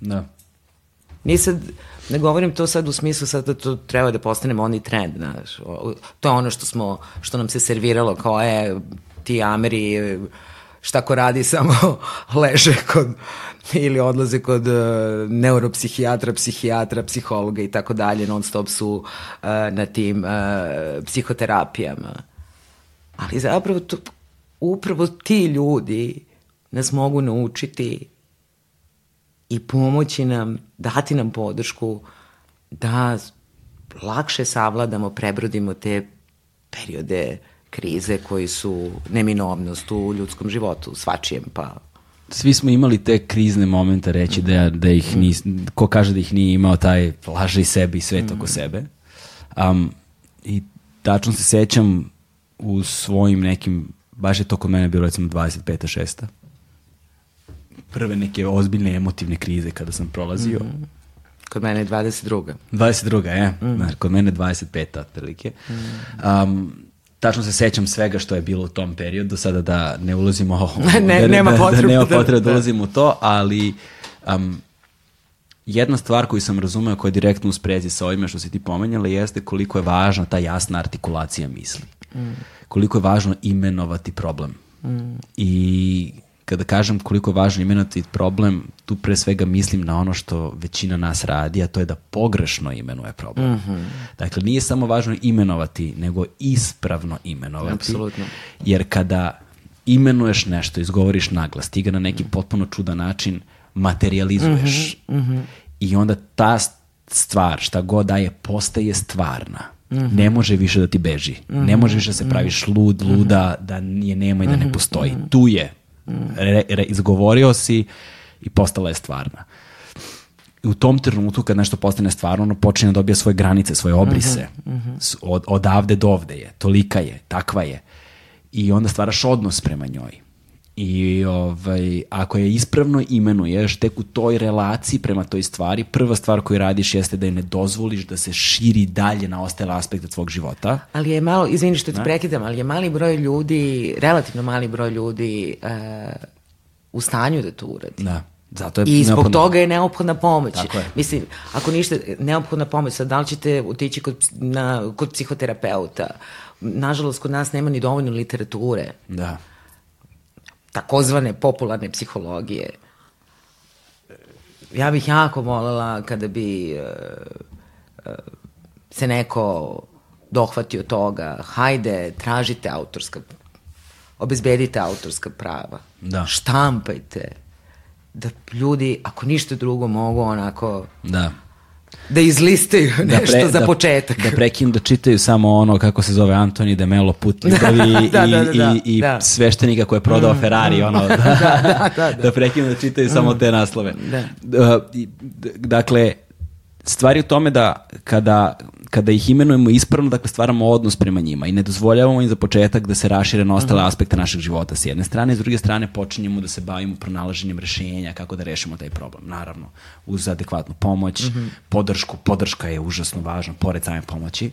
Da. Nije sad, ne govorim to sad u smislu sad da to treba da postanemo oni trend, znaš. To je ono što smo, što nam se serviralo kao je ti Ameri šta ko radi samo leže kod ili odlaze kod uh, neuropsihijatra, psihijatra, psihologa i tako dalje, non stop su uh, na tim uh, psihoterapijama. Ali zapravo to, upravo ti ljudi nas mogu naučiti i pomoći nam, dati nam podršku da lakše savladamo, prebrodimo te periode krize koji su neminovnost u ljudskom životu, svačijem, pa svi smo imali te krizne momente reći da, da ih ni, ko kaže da ih nije imao taj laže i sebi i svet oko sebe. Um, I tačno se sećam u svojim nekim, baš je to kod mene bilo recimo 25. 6 prve neke ozbiljne emotivne krize kada sam prolazio. Mm. Kod mene je 22. 22. je, mm. Kod mene je 25. otprilike. Mm. Um, tačno se sećam svega što je bilo u tom periodu, sada da ne ulazimo ne, da, nema potrebe, da, da, nema potrebe da, da ulazimo u to, ali um, jedna stvar koju sam razumeo koja je direktno u sprezi sa ovime što si ti pomenjala jeste koliko je važna ta jasna artikulacija misli. Mm. Koliko je važno imenovati problem. Mm. I kada kažem koliko je važno imenovati problem, tu pre svega mislim na ono što većina nas radi, a to je da pogrešno imenuje problem. Mm -hmm. Dakle, nije samo važno imenovati, nego ispravno imenovati. Apsolutno. Jer kada imenuješ nešto, izgovoriš naglas, ti ga na neki potpuno čudan način materializuješ mm -hmm. Mm -hmm. i onda ta stvar, šta god daje, postaje stvarna. Mm -hmm. Ne može više da ti beži. Mm -hmm. Ne može više da se praviš lud, luda, da je nema i da ne postoji. Tu je re, re, izgovorio si i postala je stvarna. I u tom trenutku kad nešto postane stvarno, ono počinje da dobija svoje granice, svoje obrise. Mm -hmm. Od, odavde do ovde je, tolika je, takva je. I onda stvaraš odnos prema njoj. I ovaj, ako je ispravno imenuješ, tek u toj relaciji prema toj stvari, prva stvar koju radiš jeste da je ne dozvoliš da se širi dalje na ostale aspekte tvog života. Ali je malo, izvini što ti prekidam, ali je mali broj ljudi, relativno mali broj ljudi uh, u stanju da to uradi. Da. Zato je I zbog neophodna... toga je neophodna pomoć. Tako je. Mislim, ako ništa, neophodna pomoć, sad da li ćete otići kod, na, kod psihoterapeuta? Nažalost, kod nas nema ni dovoljno literature. Da takozvane popularne psihologije. Ja bih jako volela kada bi uh, uh, se neko dohvatio toga, hajde, tražite autorska, obezbedite autorska prava, da. štampajte, da ljudi, ako ništa drugo, mogu onako da. Da izlistaju nešto pre- za početak. Da prekinu da čitaju samo ono kako se zove Antoni de Melo put ljubavi Da, i, da, da, da, i, i da. sveštenika koji je prodao Ferrari, ono, da, da, da, da. da prekinu da čitaju samo te naslove. Da. Uh, i- dakle, stvari u tome da kada, kada ih imenujemo ispravno, dakle stvaramo odnos prema njima i ne dozvoljavamo im za početak da se rašire na ostale aspekte našeg života s jedne strane, s druge strane počinjemo da se bavimo pronalaženjem rešenja kako da rešimo taj problem. Naravno, uz adekvatnu pomoć, podršku, podrška je užasno važna, pored same pomoći.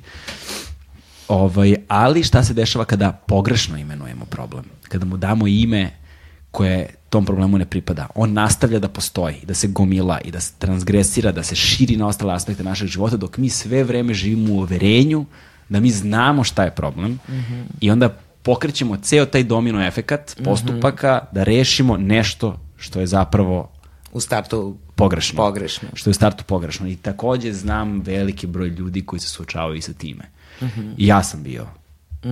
Ovaj, ali šta se dešava kada pogrešno imenujemo problem? Kada mu damo ime koje tom problemu ne pripada. On nastavlja da postoji, da se gomila i da se transgresira, da se širi na ostale aspekte našeg života, dok mi sve vreme živimo u uverenju da mi znamo šta je problem i onda pokrećemo ceo taj domino efekat postupaka da rešimo nešto što je zapravo U startu pogrešno. Pogrešno. Što je u startu pogrešno. I takođe znam veliki broj ljudi koji se suočavaju i sa time. I ja sam bio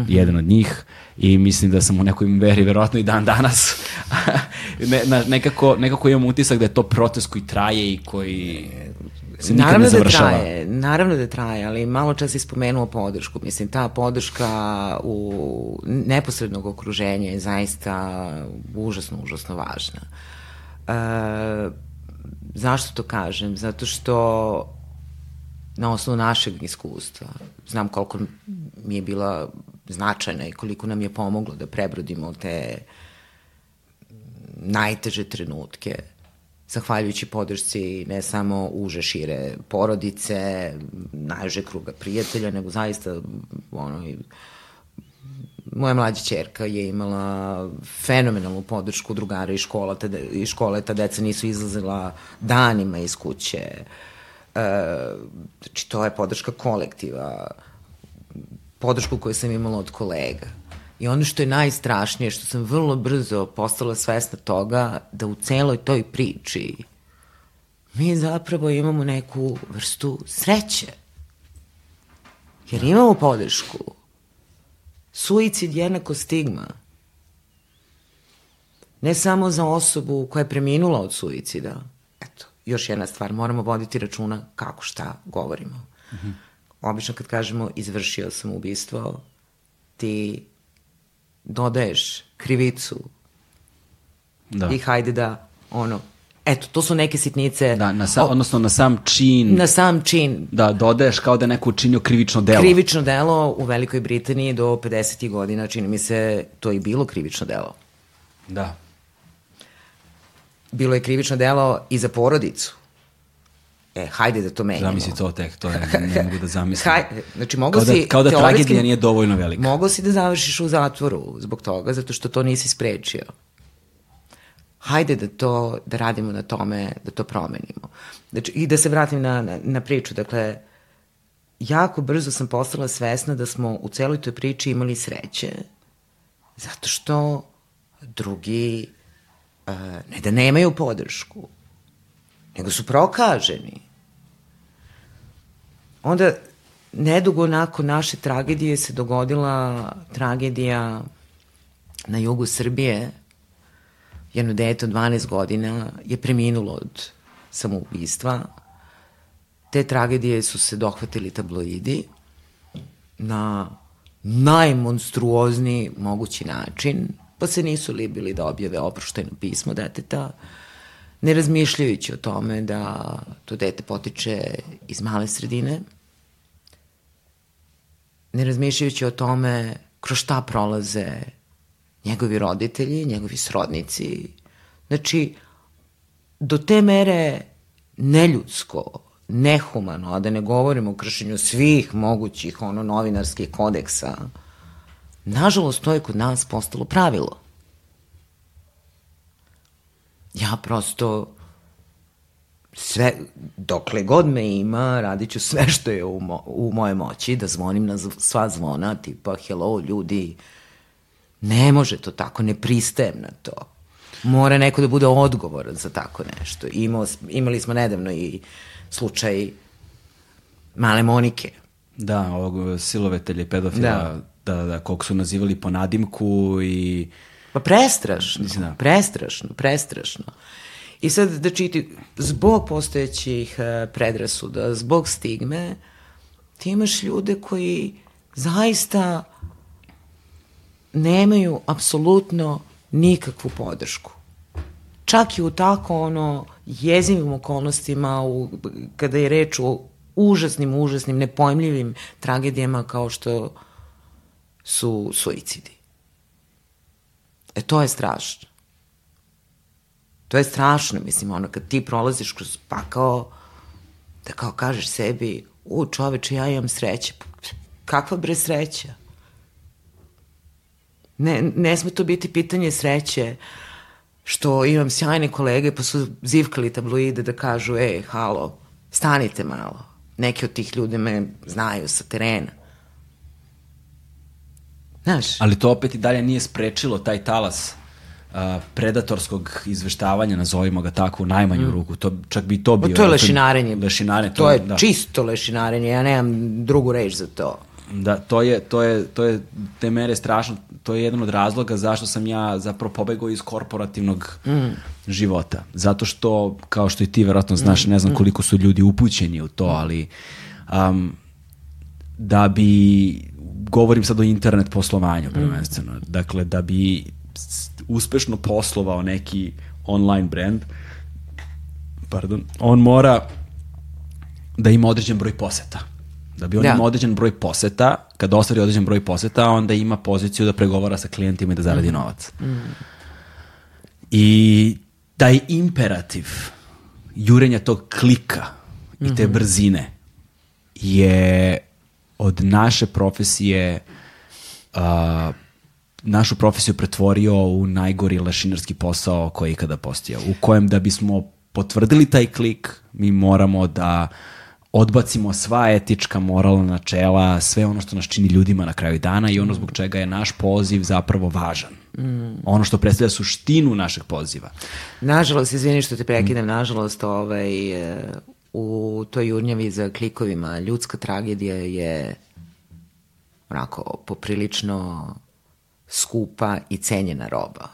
jedan od njih i mislim da sam u nekoj veri verovatno i dan danas ne, na, nekako, nekako imam utisak da je to proces koji traje i koji se nikad Naravno ne da završava. traje, naravno da traje, ali malo čas si spomenuo podršku. Mislim, ta podrška u neposrednog okruženja je zaista užasno, užasno važna. E, zašto to kažem? Zato što na osnovu našeg iskustva znam koliko mi je bila značajna i koliko nam je pomoglo da prebrodimo te najteže trenutke zahvaljujući podršci ne samo uže šire porodice, najuže kruga prijatelja, nego zaista ono, i moja mlađa čerka je imala fenomenalnu podršku drugara iz škola, tada, iz škole, ta deca nisu izlazila danima iz kuće. E, znači, to je podrška kolektiva, podršku koju sam imala od kolega. I ono što je najstrašnije, što sam vrlo brzo postala svesna toga, da u celoj toj priči mi zapravo imamo neku vrstu sreće. Jer imamo podršku. Suicid jednako stigma. Ne samo za osobu koja je preminula od suicida. Eto, još jedna stvar, moramo voditi računa kako šta govorimo. Mm -hmm. Obično kad kažemo izvršio sam ubistvo, ti dodaješ krivicu Da. i hajde da, ono, eto, to su neke sitnice. Da, na sa, o- odnosno na sam čin, na sam čin. da dodaješ kao da je neko učinio krivično delo. Krivično delo u Velikoj Britaniji do 50. godina, čini mi se, to i bilo krivično delo. Da. Bilo je krivično delo i za porodicu. E, hajde da to menjamo. Zamisli to tek, to je, ne mogu da zamislim. Haj, znači, mogo kao da, si... kao da tragedija nije dovoljno velika. Mogo si da završiš u zatvoru zbog toga, zato što to nisi sprečio. Hajde da to, da radimo na tome, da to promenimo. Znači, i da se vratim na, na, na priču, dakle, jako brzo sam postala svesna da smo u celoj toj priči imali sreće, zato što drugi uh, ne da nemaju podršku, nego su prokaženi. Onda, nedugo nakon naše tragedije se dogodila tragedija na jugu Srbije. Jedno dete od 12 godina je preminulo od samoubistva. Te tragedije su se dohvatili tabloidi na najmonstruozniji mogući način, pa se nisu libili da objave oproštajno pismo deteta, ne razmišljajući o tome da to dete potiče iz male sredine, ne razmišljajući o tome kroz šta prolaze njegovi roditelji, njegovi srodnici. Znači, do te mere neljudsko, nehumano, a da ne govorimo o kršenju svih mogućih ono novinarskih kodeksa, nažalost to je kod nas postalo pravilo. Ja prosto sve, dokle god me ima, radit ću sve što je u, mo, u moje moći, da zvonim na zv- sva zvona, tipa, hello, ljudi, ne može to tako, ne pristajem na to. Mora neko da bude odgovoran za tako nešto. Imao, imali smo nedavno i slučaj male Monike. Da, ovog silovetelja i pedofila, Da. da. da, da, kog su nazivali po nadimku i... Pa prestrašno, da. prestrašno, prestrašno. I sad da čiti, zbog postojećih uh, predrasuda, zbog stigme, ti imaš ljude koji zaista nemaju apsolutno nikakvu podršku. Čak i u tako ono jezivim okolnostima, u, kada je reč o užasnim, užasnim, nepojmljivim tragedijama kao što su suicidi. E to je strašno. To je strašno, mislim, ono, kad ti prolaziš kroz pakao, da kao kažeš sebi, u čoveče, ja imam sreće. Kakva bre sreća? Ne, ne sme to biti pitanje sreće što imam sjajne kolege pa su zivkali tabloide da kažu, ej, halo, stanite malo. Neki od tih ljudi me znaju sa terena. Znaš? Ali to opet i dalje nije sprečilo taj talas uh, predatorskog izveštavanja, nazovimo ga tako, u najmanju mm. ruku. To, čak bi to bio... To je lešinarenje. Lešinarenje. To, to je da. čisto lešinarenje, ja nemam drugu reč za to. Da, to je, to je, to je te mere strašno, to je jedan od razloga zašto sam ja zapravo pobegao iz korporativnog mm. života. Zato što, kao što i ti verovatno znaš, mm. ne znam mm. koliko su ljudi upućeni u to, ali um, da bi, govorim sad o internet poslovanju mm. prvenstveno, mm. dakle da bi uspešno poslovao neki online brand, pardon, on mora da ima određen broj poseta Da bi on da. imao određen broj poseta, kada ostvari određen broj poseta, onda ima poziciju da pregovara sa klijentima i da zaradi mm. novac. Mm. I taj imperativ jurenja tog klika mm -hmm. i te mhm. brzine je od naše profesije uh, našu profesiju pretvorio u najgori lešinarski posao koji je ikada postojao, u kojem da bismo potvrdili taj klik, mi moramo da odbacimo sva etička, moralna načela, sve ono što nas čini ljudima na kraju dana i ono zbog čega je naš poziv zapravo važan. Mm. Ono što predstavlja suštinu našeg poziva. Nažalost, izvini što te prekidam, mm. nažalost, ovaj, u toj jurnjavi za klikovima ljudska tragedija je onako poprilično skupa i cenjena roba.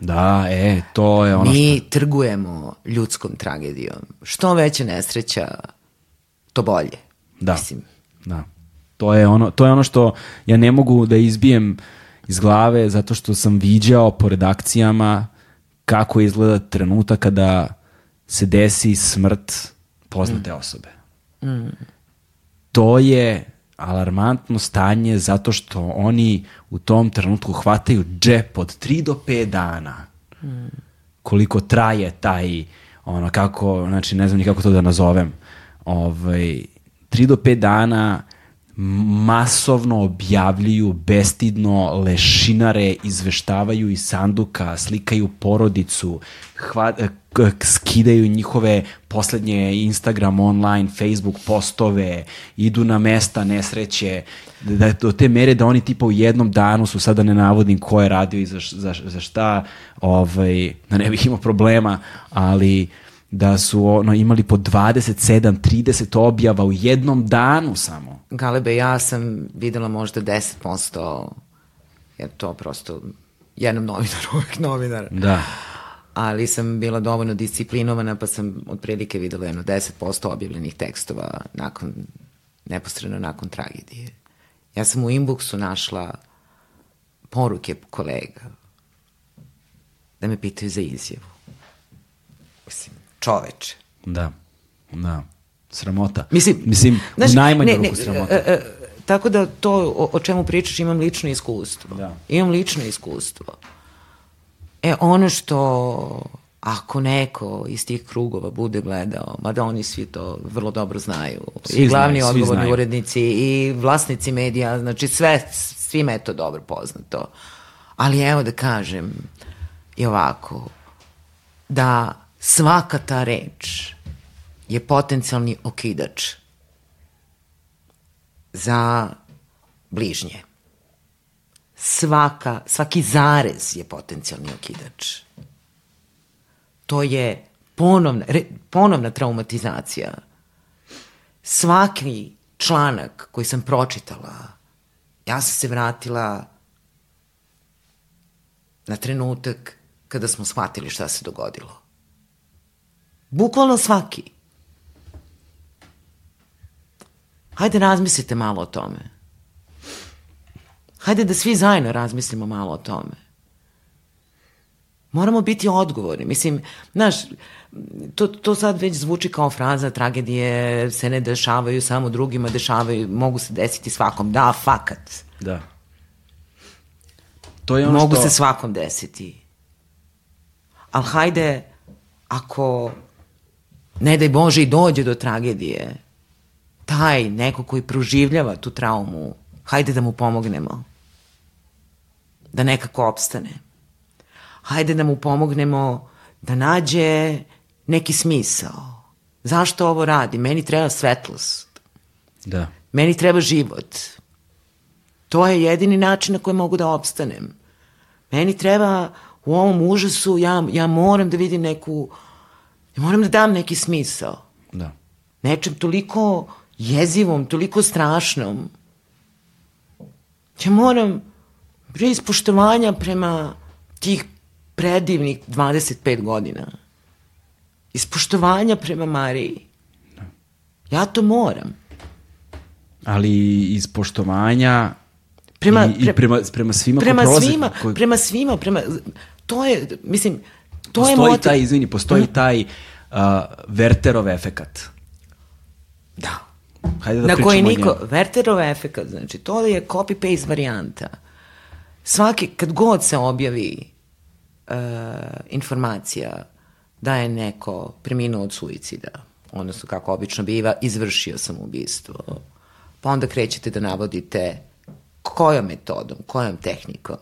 Da, e, to je ono Mi što... trgujemo ljudskom tragedijom. Što veća nesreća, to bolje. Da. Mislim. Da. To je ono, to je ono što ja ne mogu da izbijem iz glave zato što sam viđao po redakcijama kako izgleda trenutak kada se desi smrt poznate mm. osobe. Mm. To je alarmantno stanje zato što oni u tom trenutku hvataju džep od 3 do 5 dana. Mm. Koliko traje taj ono kako, znači ne znam ni kako to da nazovem ovaj, 3 do 5 dana masovno objavljuju bestidno lešinare, izveštavaju iz sanduka, slikaju porodicu, hva, skidaju njihove poslednje Instagram, online, Facebook postove, idu na mesta nesreće, da do te mere da oni tipa u jednom danu su sada ne navodim ko je radio i za, za, za šta, ovaj, da ne bih imao problema, ali da su ono imali po 27, 30 objava u jednom danu samo. Galebe, ja sam videla možda 10%, jer to prosto jednom novinaru, uvek novinar. Da. Ali sam bila dovoljno disciplinovana, pa sam otprilike videla jedno 10% objavljenih tekstova nakon, neposredno nakon tragedije. Ja sam u inboxu našla poruke kolega da me pitaju za izjavu. Mislim, čoveče. Da, da. Sramota. Mislim, Mislim znaš, u najmanju ruku sramota. E, e, tako da to o, o čemu pričaš imam lično iskustvo. Da. Imam lično iskustvo. E, ono što ako neko iz tih krugova bude gledao, mada oni svi to vrlo dobro znaju, svi i glavni znaju, odgovorni znaju. urednici i vlasnici medija, znači sve, svima je to dobro poznato. Ali evo da kažem i ovako, da svaka ta reč je potencijalni okidač za bližnje. Svaka, svaki zarez je potencijalni okidač. To je ponovna, re, ponovna traumatizacija. Svaki članak koji sam pročitala, ja sam se vratila na trenutak kada smo shvatili šta se dogodilo Bukvalno svaki. Hajde razmislite malo o tome. Hajde da svi zajedno razmislimo malo o tome. Moramo biti odgovorni. Mislim, znaš, to, to sad već zvuči kao fraza, tragedije se ne dešavaju samo drugima, dešavaju, mogu se desiti svakom. Da, fakat. Da. To je ono mogu što... se svakom desiti. Ali hajde, ako ne daj Bože i dođe do tragedije, taj neko koji proživljava tu traumu, hajde da mu pomognemo. Da nekako opstane. Hajde da mu pomognemo da nađe neki smisao. Zašto ovo radi? Meni treba svetlost. Da. Meni treba život. To je jedini način na koji mogu da opstanem. Meni treba u ovom užasu, ja, ja moram da vidim neku, ja moram da dam neki smisao. Da. Nečem toliko jezivom, toliko strašnom. Ja moram, bre, ispoštovanja prema tih predivnih 25 godina. Ispoštovanja prema Mariji. Ja to moram. Ali iz poštovanja Prema, i, i prema, prema svima prema ko prolaze, svima, koji, prema svima, prema, to je, mislim, to je postoji motiv. taj, izvini, postoji taj uh, Werterov efekat. Da. Hajde da na koji niko, njemu. Werterov efekat, znači, to je copy-paste varijanta. Svaki, kad god se objavi uh, informacija da je neko preminuo od suicida, odnosno kako obično biva, izvršio sam ubistvo, pa onda krećete da navodite kojom metodom, kojom tehnikom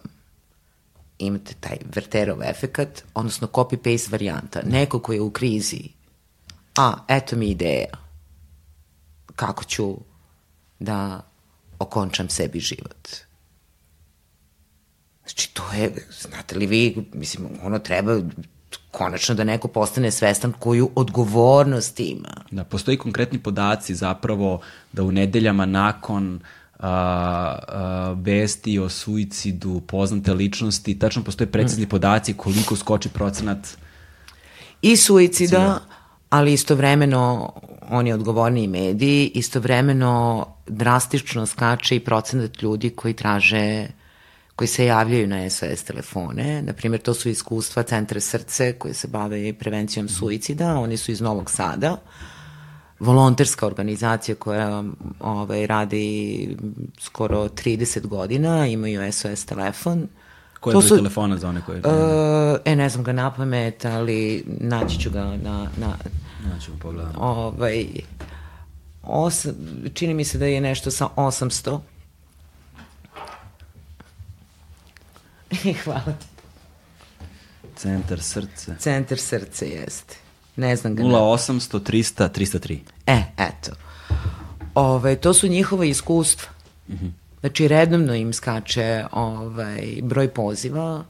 imate taj Werterov efekat, odnosno copy-paste varijanta. Neko ko je u krizi, a, eto mi ideja, kako ću da okončam sebi život. Znači, to je, znate li vi, mislim, ono treba konačno da neko postane svestan koju odgovornost ima. Da, postoji konkretni podaci zapravo da u nedeljama nakon a, a, vesti o suicidu poznate ličnosti, tačno postoje precizni Mm. podaci koliko skoči procenat I suicida, ali istovremeno oni odgovorni mediji, istovremeno drastično skače i procenat ljudi koji traže koji se javljaju na SOS telefone. Naprimjer, to su iskustva Centra srce koje se bave prevencijom suicida. Oni su iz Novog Sada. Volonterska organizacija koja ovaj, radi skoro 30 godina, imaju SOS telefon. Koji je To broj su- telefona za one koje... Uh, e, ne znam ga na pamet, ali naći ću ga na, na Znači, pogledam. ovaj, osam, čini mi se da je nešto sa 800. Hvala ti. Centar srce. Centar srce jeste. Ne znam ga. na- 0800 300 303. E, eto. Ove, to su njihova iskustva. Znači, redovno im skače ovaj, broj poziva,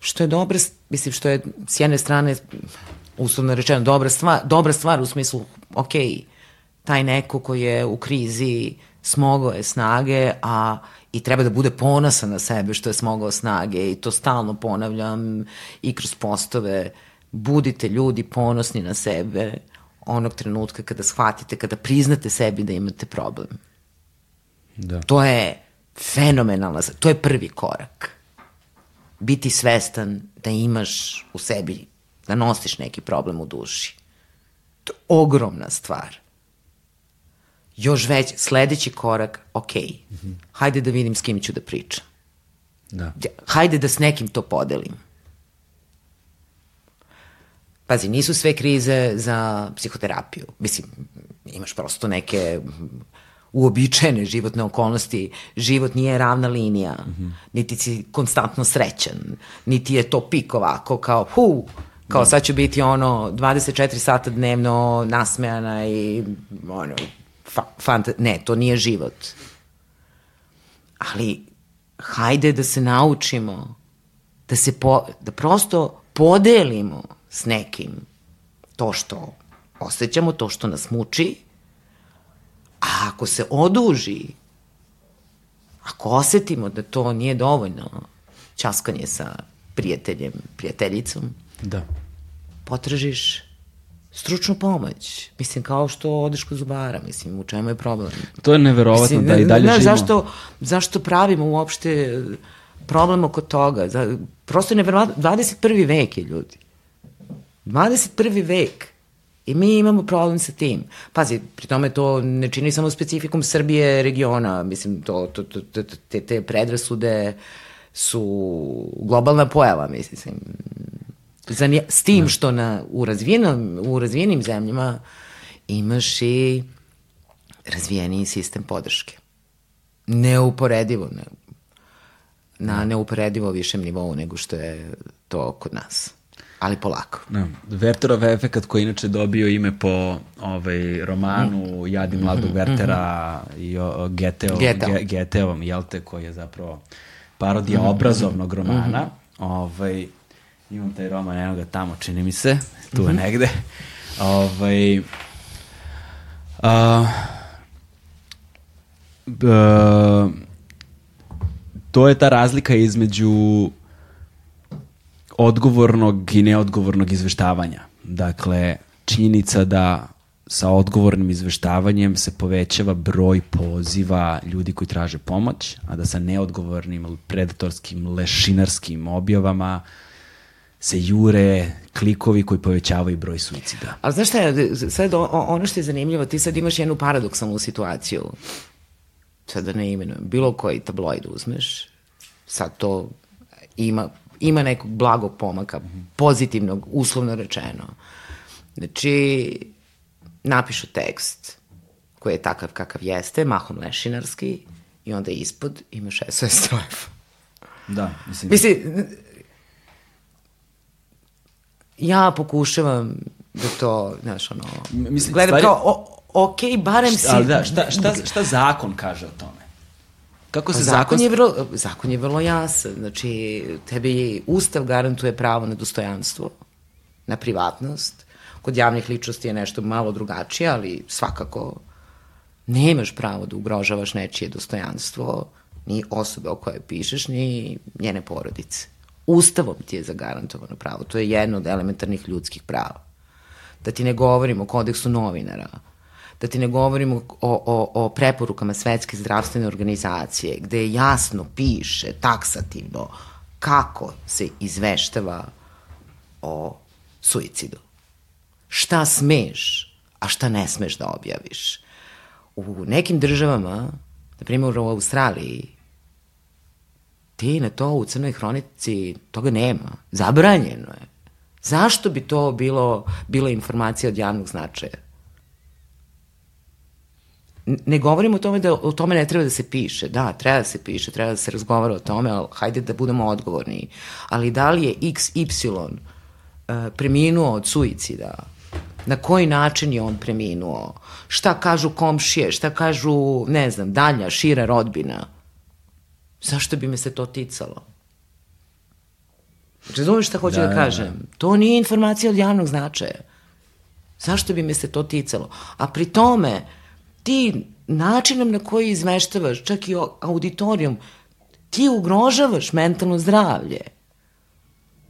što je dobra, mislim, što je s jedne strane, uslovno rečeno, dobra stvar, dobra stvar u smislu, ok, taj neko koji je u krizi smogao je snage, a i treba da bude ponosan na sebe što je smogao snage i to stalno ponavljam i kroz postove. Budite ljudi ponosni na sebe onog trenutka kada shvatite, kada priznate sebi da imate problem. Da. To je fenomenalna, to je prvi korak. Biti svestan da imaš u sebi, da nosiš neki problem u duši. To je ogromna stvar. Još već, sledeći korak, ok, hajde da vidim s kim ću da pričam. Da. Hajde da s nekim to podelim. Pazi, nisu sve krize za psihoterapiju. Mislim, imaš prosto neke uobičajene životne okolnosti. Život nije ravna linija, mm -hmm. niti si konstantno srećan, niti je to pik ovako kao hu, kao sad ću biti ono 24 sata dnevno nasmejana i ono, fa, fanta, ne, to nije život. Ali hajde da se naučimo da se po, da prosto podelimo s nekim to što osjećamo, to što nas muči, a ako se oduži, ako osetimo da to nije dovoljno, časkanje sa prijateljem, prijateljicom, Da. potražiš stručnu pomoć. Mislim, kao što odeš kod zubara, mislim, u čemu je problem? To je neverovatno da i dalje živimo. Zašto, zašto pravimo uopšte problem oko toga? Za, prosto je neverovatno, 21. vek je ljudi. 21. vek. I mi imamo problem sa tim. Pazi, pri tome to ne čini samo specifikum Srbije regiona, mislim, to, to, to, to te, te predrasude su globalna pojava, mislim. Za, s tim što na, u, razvijenom, u razvijenim zemljama imaš i razvijeniji sistem podrške. Neuporedivo, ne, na neuporedivo višem nivou nego što je to kod nas ali polako. Da. Werterov efekat koji inače dobio ime po ovaj, romanu mm. Jadi mladog mm -hmm. Wertera mm -hmm. i o, Geteo, Geteo. Ge, Geteovom, jel te, koji je zapravo parodija mm -hmm. obrazovnog romana. Mm -hmm. ovaj, imam taj roman, eno ga tamo, čini mi se, tu mm -hmm. je negde. Ovaj, uh, uh, to je ta razlika između odgovornog i neodgovornog izveštavanja. Dakle, činjenica da sa odgovornim izveštavanjem se povećava broj poziva ljudi koji traže pomoć, a da sa neodgovornim, predatorskim, lešinarskim objavama se jure klikovi koji povećavaju broj suicida. Ali znaš šta je, sad ono što je zanimljivo, ti sad imaš jednu paradoksalnu situaciju, sad da ne imenujem, bilo koji tabloid uzmeš, sad to ima ima nekog blagog pomaka, pozitivnog, uslovno rečeno. Znači, napišu tekst koji je takav kakav jeste, mahom lešinarski, i onda ispod imaš SOS telefon. Da, mislim... Mislim, ja pokušavam da to, znaš, ono, mislim, gledam stvari... kao, o, ok, barem si... Ali da, šta, šta, šta zakon kaže o tome? Kako se zakon, zakon je vrlo zakon je vrlo jasan. Znači tebi ustav garantuje pravo na dostojanstvo, na privatnost. Kod javnih ličnosti je nešto malo drugačije, ali svakako nemaš pravo da ugrožavaš nečije dostojanstvo, ni osobe o kojoj pišeš, ni njene porodice. Ustavom ti je zagarantovano pravo. To je jedno od elementarnih ljudskih prava. Da ti ne govorim o kodeksu novinara, da ti ne govorim o, o, o preporukama Svetske zdravstvene organizacije, gde jasno piše taksativno kako se izveštava o suicidu. Šta smeš, a šta ne smeš da objaviš. U nekim državama, na primjer u Australiji, ti na to u Crnoj hronici toga nema. Zabranjeno je. Zašto bi to bilo, bila informacija od javnog značaja? Ne govorim o tome da o tome ne treba da se piše. Da, treba da se piše, treba da se razgovara o tome, ali hajde da budemo odgovorni. Ali da li je XY uh, preminuo od suicida? Na koji način je on preminuo? Šta kažu komšije? Šta kažu, ne znam, dalja, šira rodbina? Zašto bi me se to ticalo? Razumeš šta hoću da, da, da kažem? Da. To nije informacija od javnog značaja. Zašto bi me se to ticalo? A pri tome, ti načinom na koji izmeštavaš, čak i auditorijum, ti ugrožavaš mentalno zdravlje.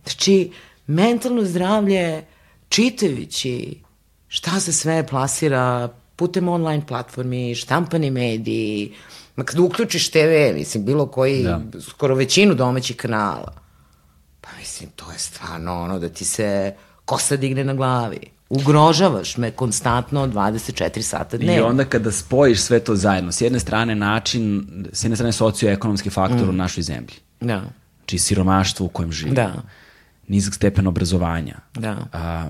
Znači, mentalno zdravlje, čitajući šta se sve plasira putem online platformi, štampani mediji, ma kad uključiš TV, mislim, bilo koji, da. skoro većinu domaćih kanala, pa mislim, to je stvarno ono da ti se kosa digne na glavi ugrožavaš me konstantno 24 sata dnevno. I onda kada spojiš sve to zajedno, s jedne strane način, s jedne strane socioekonomski faktor mm. u našoj zemlji. Da. Či siromaštvo u kojem živimo. Da. Nizak stepen obrazovanja. Da. A,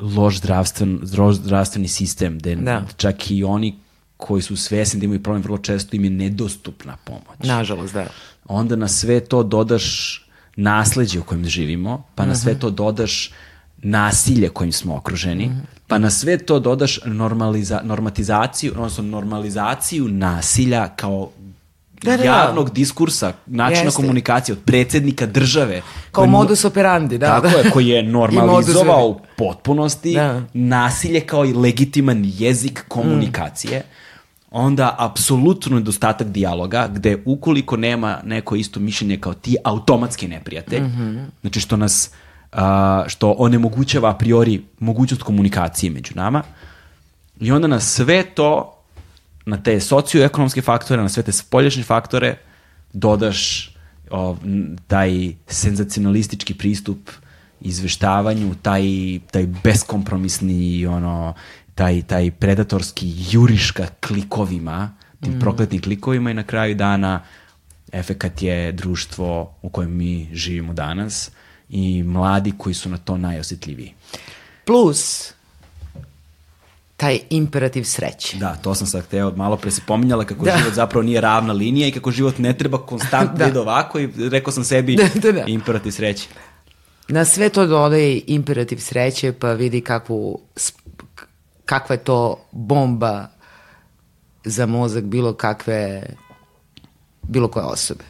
loš, zdravstven, loš zdravstveni sistem, gde da. čak i oni koji su svesni da imaju problem, vrlo često im je nedostupna pomoć. Nažalost, da. Onda na sve to dodaš nasledđe u kojem živimo, pa na sve mhm. to dodaš nasilje kojim smo okruženi, mm -hmm. pa na sve to dodaš normaliza, normatizaciju, odnosno normalizaciju nasilja kao da, da, javnog da. diskursa, načina Jeste. komunikacije od predsednika države. Kao koji, modus operandi, da. Tako da. je, koji je normalizovao u potpunosti da. nasilje kao i legitiman jezik komunikacije. Mm. Onda apsolutno nedostatak dijaloga, gde ukoliko nema neko isto mišljenje kao ti, automatski neprijatelj. Mm -hmm. Znači što nas što onemogućava a priori mogućnost komunikacije među nama. I onda na sve to, na te socioekonomske faktore, na sve te spoljašnje faktore, dodaš o, taj senzacionalistički pristup izveštavanju, taj, taj beskompromisni, ono, taj, taj predatorski juriška klikovima, tim mm. prokletnim klikovima i na kraju dana efekat je društvo u kojem mi živimo danas i mladi koji su na to najosjetljiviji. Plus, taj imperativ sreće. Da, to sam sad hteo, malo pre se pominjala kako Da. život zapravo nije ravna linija i kako život ne treba konstantno da ide ovako i rekao sam sebi Da, da, da. imperativ sreće. Na sve to dodaje imperativ sreće, pa vidi kakvu, kakva je to bomba za mozak bilo kakve, bilo koje osobe.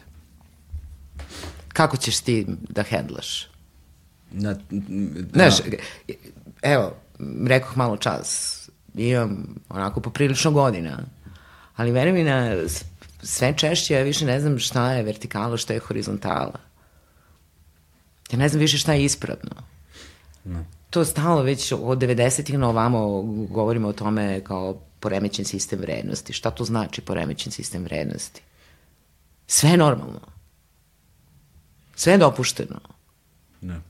Kako ćeš ti da hendlaš? Na, Znaš, evo, rekoh malo čas, imam onako poprilično godina, ali veri mi na sve češće ja više ne znam šta je vertikala, šta je horizontala. Ja ne znam više šta je ispravno. To stalo već od 90-ih na ovamo govorimo o tome kao poremećen sistem vrednosti. Šta to znači poremećen sistem vrednosti? Sve je normalno. Sve je dopušteno. Ne.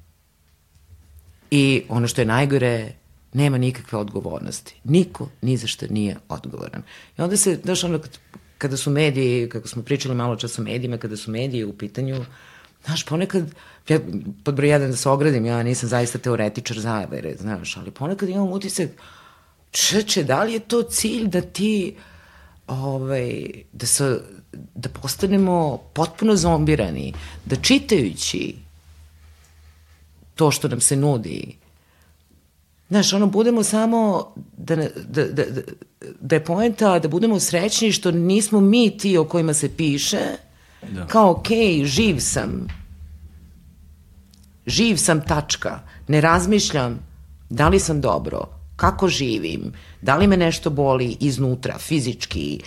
I ono što je najgore, nema nikakve odgovornosti. Niko ni za što nije odgovoran. I onda se, znaš, ono, kad- kada su mediji, kako smo pričali malo čas o medijima, kada su mediji u pitanju, znaš, ponekad, ja, pod broj jedan da se ogradim, ja nisam zaista teoretičar zavere, znaš, ali ponekad imam utisak, čeče, da li je to cilj da ti, ovaj, da, se, da postanemo potpuno zombirani, da čitajući to što nam se nudi. Znaš, ono, budemo samo, da, ne- da, da, da, da je poenta da budemo srećni što nismo mi ti o kojima se piše, Da. kao, okej, živ sam, živ sam tačka, ne razmišljam da li sam dobro, kako živim, da li me nešto boli iznutra, fizički,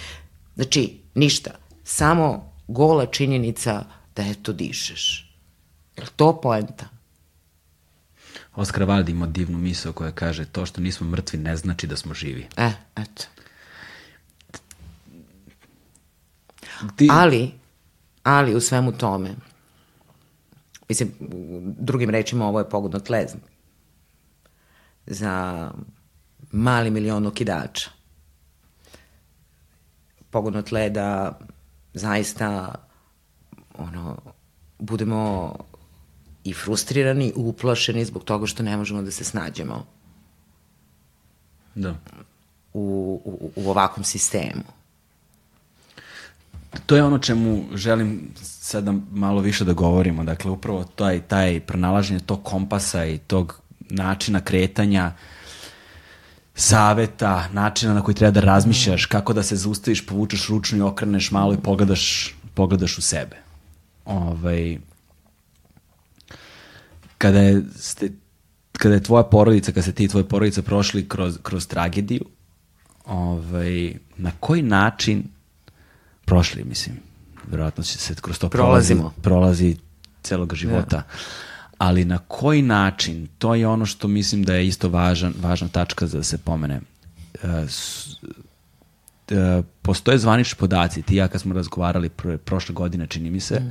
znači, ništa, samo gola činjenica da eto dišeš. Je li to poenta? Oskar Wilde ima divnu misao koja kaže to što nismo mrtvi ne znači da smo živi. E, eto. Ti, Ali, ali u svemu tome, mislim, drugim rečima ovo je pogodno tle za mali milion okidača. Pogodno tle da zaista ono, budemo i frustrirani, uplašeni zbog toga što ne možemo da se snađemo da. u, u, u ovakvom sistemu. To je ono čemu želim sada malo više da govorimo. Dakle, upravo taj, taj pronalaženje tog kompasa i tog načina kretanja, saveta, načina na koji treba da razmišljaš, kako da se zaustaviš, povučeš ručno i okreneš malo i pogledaš, pogledaš u sebe. Ovaj, kada je, ste, kada je tvoja porodica, kada ste ti i tvoja porodica prošli kroz, kroz tragediju, ovaj, na koji način prošli, mislim, verovatno će se kroz to prolazi, Prolazimo. prolazi celog života. Ali na koji način, to je ono što mislim da je isto važan, važna tačka za da se pomene. E, s- e, postoje zvanični podaci, ti ja kad smo razgovarali pro, prošle godine, čini mi se,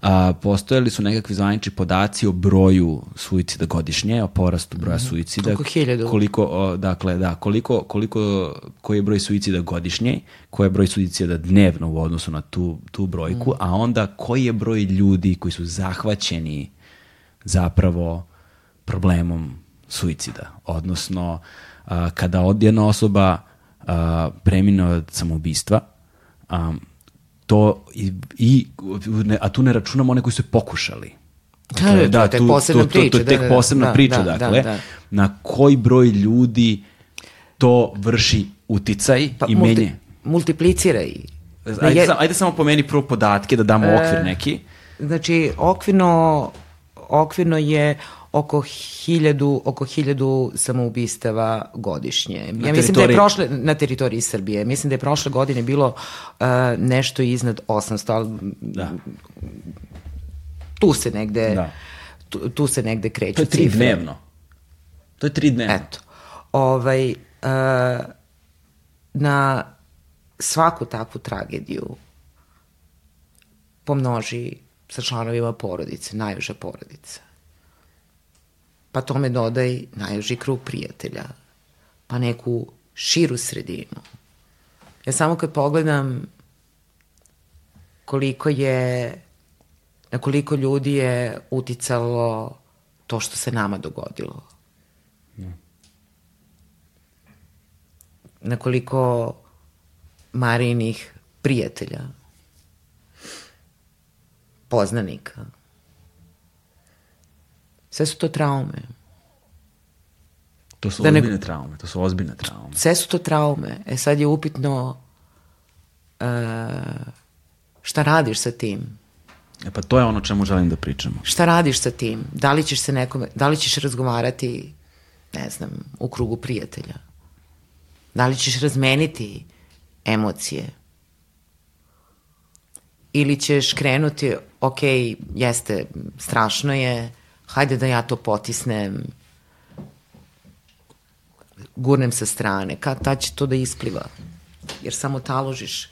a, postojali su nekakvi zvanični podaci o broju suicida godišnje, o porastu broja suicida. Oko hiljadu. Koliko, o, dakle, da, koliko, koliko, koji je broj suicida godišnje, koji je broj suicida dnevno u odnosu na tu, tu brojku, a onda koji je broj ljudi koji su zahvaćeni zapravo problemom suicida. Odnosno, a, kada od jedna osoba a, premine od samoubistva, a, to i, i, a tu ne računamo one koji su pokušali. Da, da, to je tek posebna to, to, priča, je tek da, da, posebna da, priča, da, dakle, da, da. na koji broj ljudi to vrši uticaj Pa i multi, menje. multipliciraj. Na Ajde, je- sam, ajde samo pomeni prvo podatke da damo okvir neki. Znači, okvirno, okvirno je oko hiljadu, oko hiljadu samoubistava godišnje. ja mislim da je prošle, na teritoriji Srbije, mislim da je prošle godine bilo uh, nešto iznad 800, ali Da. tu se negde, Da. tu, tu se negde kreću To je tri cifre. dnevno. To je tri dnevno. Eto. Ovaj, uh, na svaku takvu tragediju pomnoži sa članovima porodice, najuža porodica. Pa tome dodaj najuži krug prijatelja, pa neku širu sredinu. Ja samo kad pogledam koliko je, na koliko ljudi je uticalo to što se nama dogodilo. Na koliko Marijinih prijatelja, poznanika. Sve su to traume. To su Da ne- ozbiljne traume, to su ozbiljne traume. Sve su to traume. E sad je upitno uh, šta radiš sa tim? E pa to je ono čemu želim da pričamo. Šta radiš sa tim? Da li ćeš se nekome, da li ćeš razgovarati, ne znam, u krugu prijatelja? Da li ćeš razmeniti emocije? Ili ćeš krenuti, ok, jeste, strašno je, hajde da ja to potisnem, gurnem sa strane, kad ta će to da ispliva? Jer samo taložiš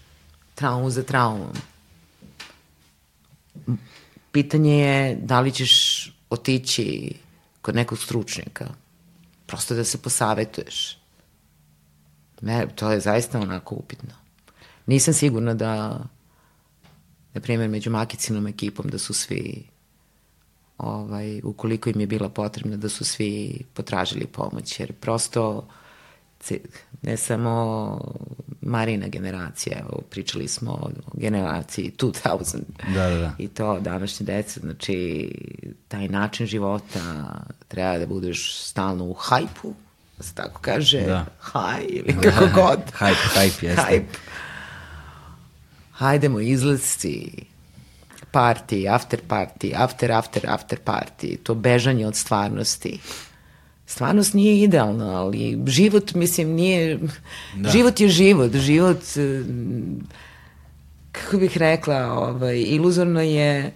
traumu za traumom pitanje je da li ćeš otići kod nekog stručnjaka, prosto da se posavetuješ. Ne, to je zaista onako upitno. Nisam sigurna da, na primjer, među Makicinom ekipom da su svi, ovaj, ukoliko im je bila potrebna, da su svi potražili pomoć, jer prosto ne samo Marina generacija, evo, pričali smo o generaciji 2000 Da, da, da. i to današnje deca, znači taj način života treba da budeš stalno u hajpu, da se tako kaže, Da. haj ili kako god. Hype, hype, jeste. Hajp. Hajdemo izlazci, party, after party, after, after, after party, to bežanje od stvarnosti. Stvarnost nije idealna, ali život, mislim, nije... Da. Život je život, život, eh, kako bih rekla, ovaj, iluzorno je...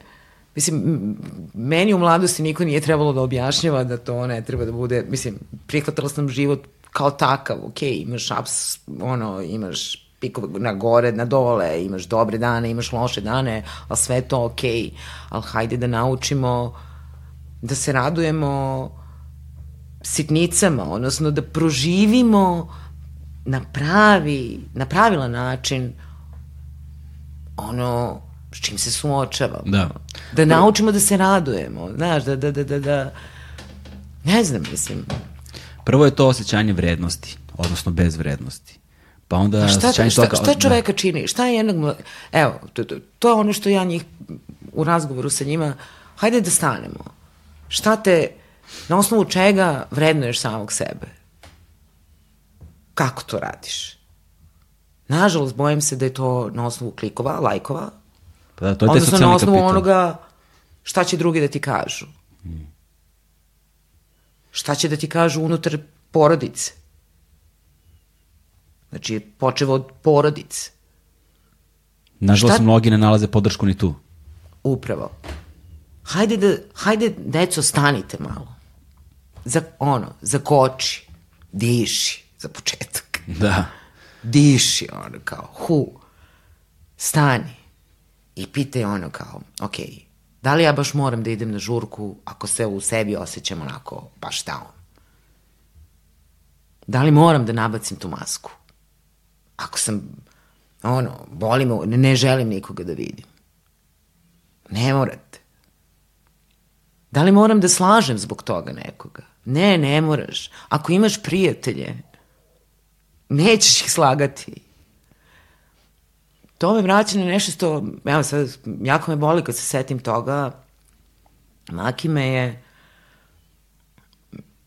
Mislim, meni u mladosti niko nije trebalo da objašnjava da to ne treba da bude, mislim, prihvatala sam život kao takav, ok, imaš ups, ono, imaš pikove na gore, na dole, imaš dobre dane, imaš loše dane, ali sve je to ok, ali hajde da naučimo da se radujemo sitnicama, odnosno da proživimo na pravi, na pravilan način ono s čim se suočavamo. Da. Da naučimo da se radujemo, znaš, da, da, da, da, da ne znam, mislim, Prvo je to osjećanje vrednosti, odnosno bez vrednosti. Pa onda šta, šta, toga- šta čoveka čini? Šta je jednog... Evo, to, to, to je ono što ja njih u razgovoru sa njima, hajde da stanemo. Šta te, na osnovu čega vrednuješ samog sebe? Kako to radiš? Nažalost, bojim se da je to na osnovu klikova, lajkova, Pa da, to je odnosno na osnovu kapital. onoga šta će drugi da ti kažu. Šta će da ti kažu unutar porodice. Znači, počevo od porodice. Nažalost, šta- mnogi ne nalaze podršku ni tu. Upravo. Hajde da, hajde, deco, stanite malo. Za, ono, zakoči, diši, za početak. Da. Diši, ono, kao, hu, stani. I pitaj ono kao, ok, da li ja baš moram da idem na žurku ako se u sebi osjećam onako baš down? Da li moram da nabacim tu masku? Ako sam, ono, boli me, ne, želim nikoga da vidim. Ne morate. Da li moram da slažem zbog toga nekoga? Ne, ne moraš. Ako imaš prijatelje, nećeš ih slagati. To me vraća na nešto što, evo sad, jako me boli kad se setim toga. Maki me je,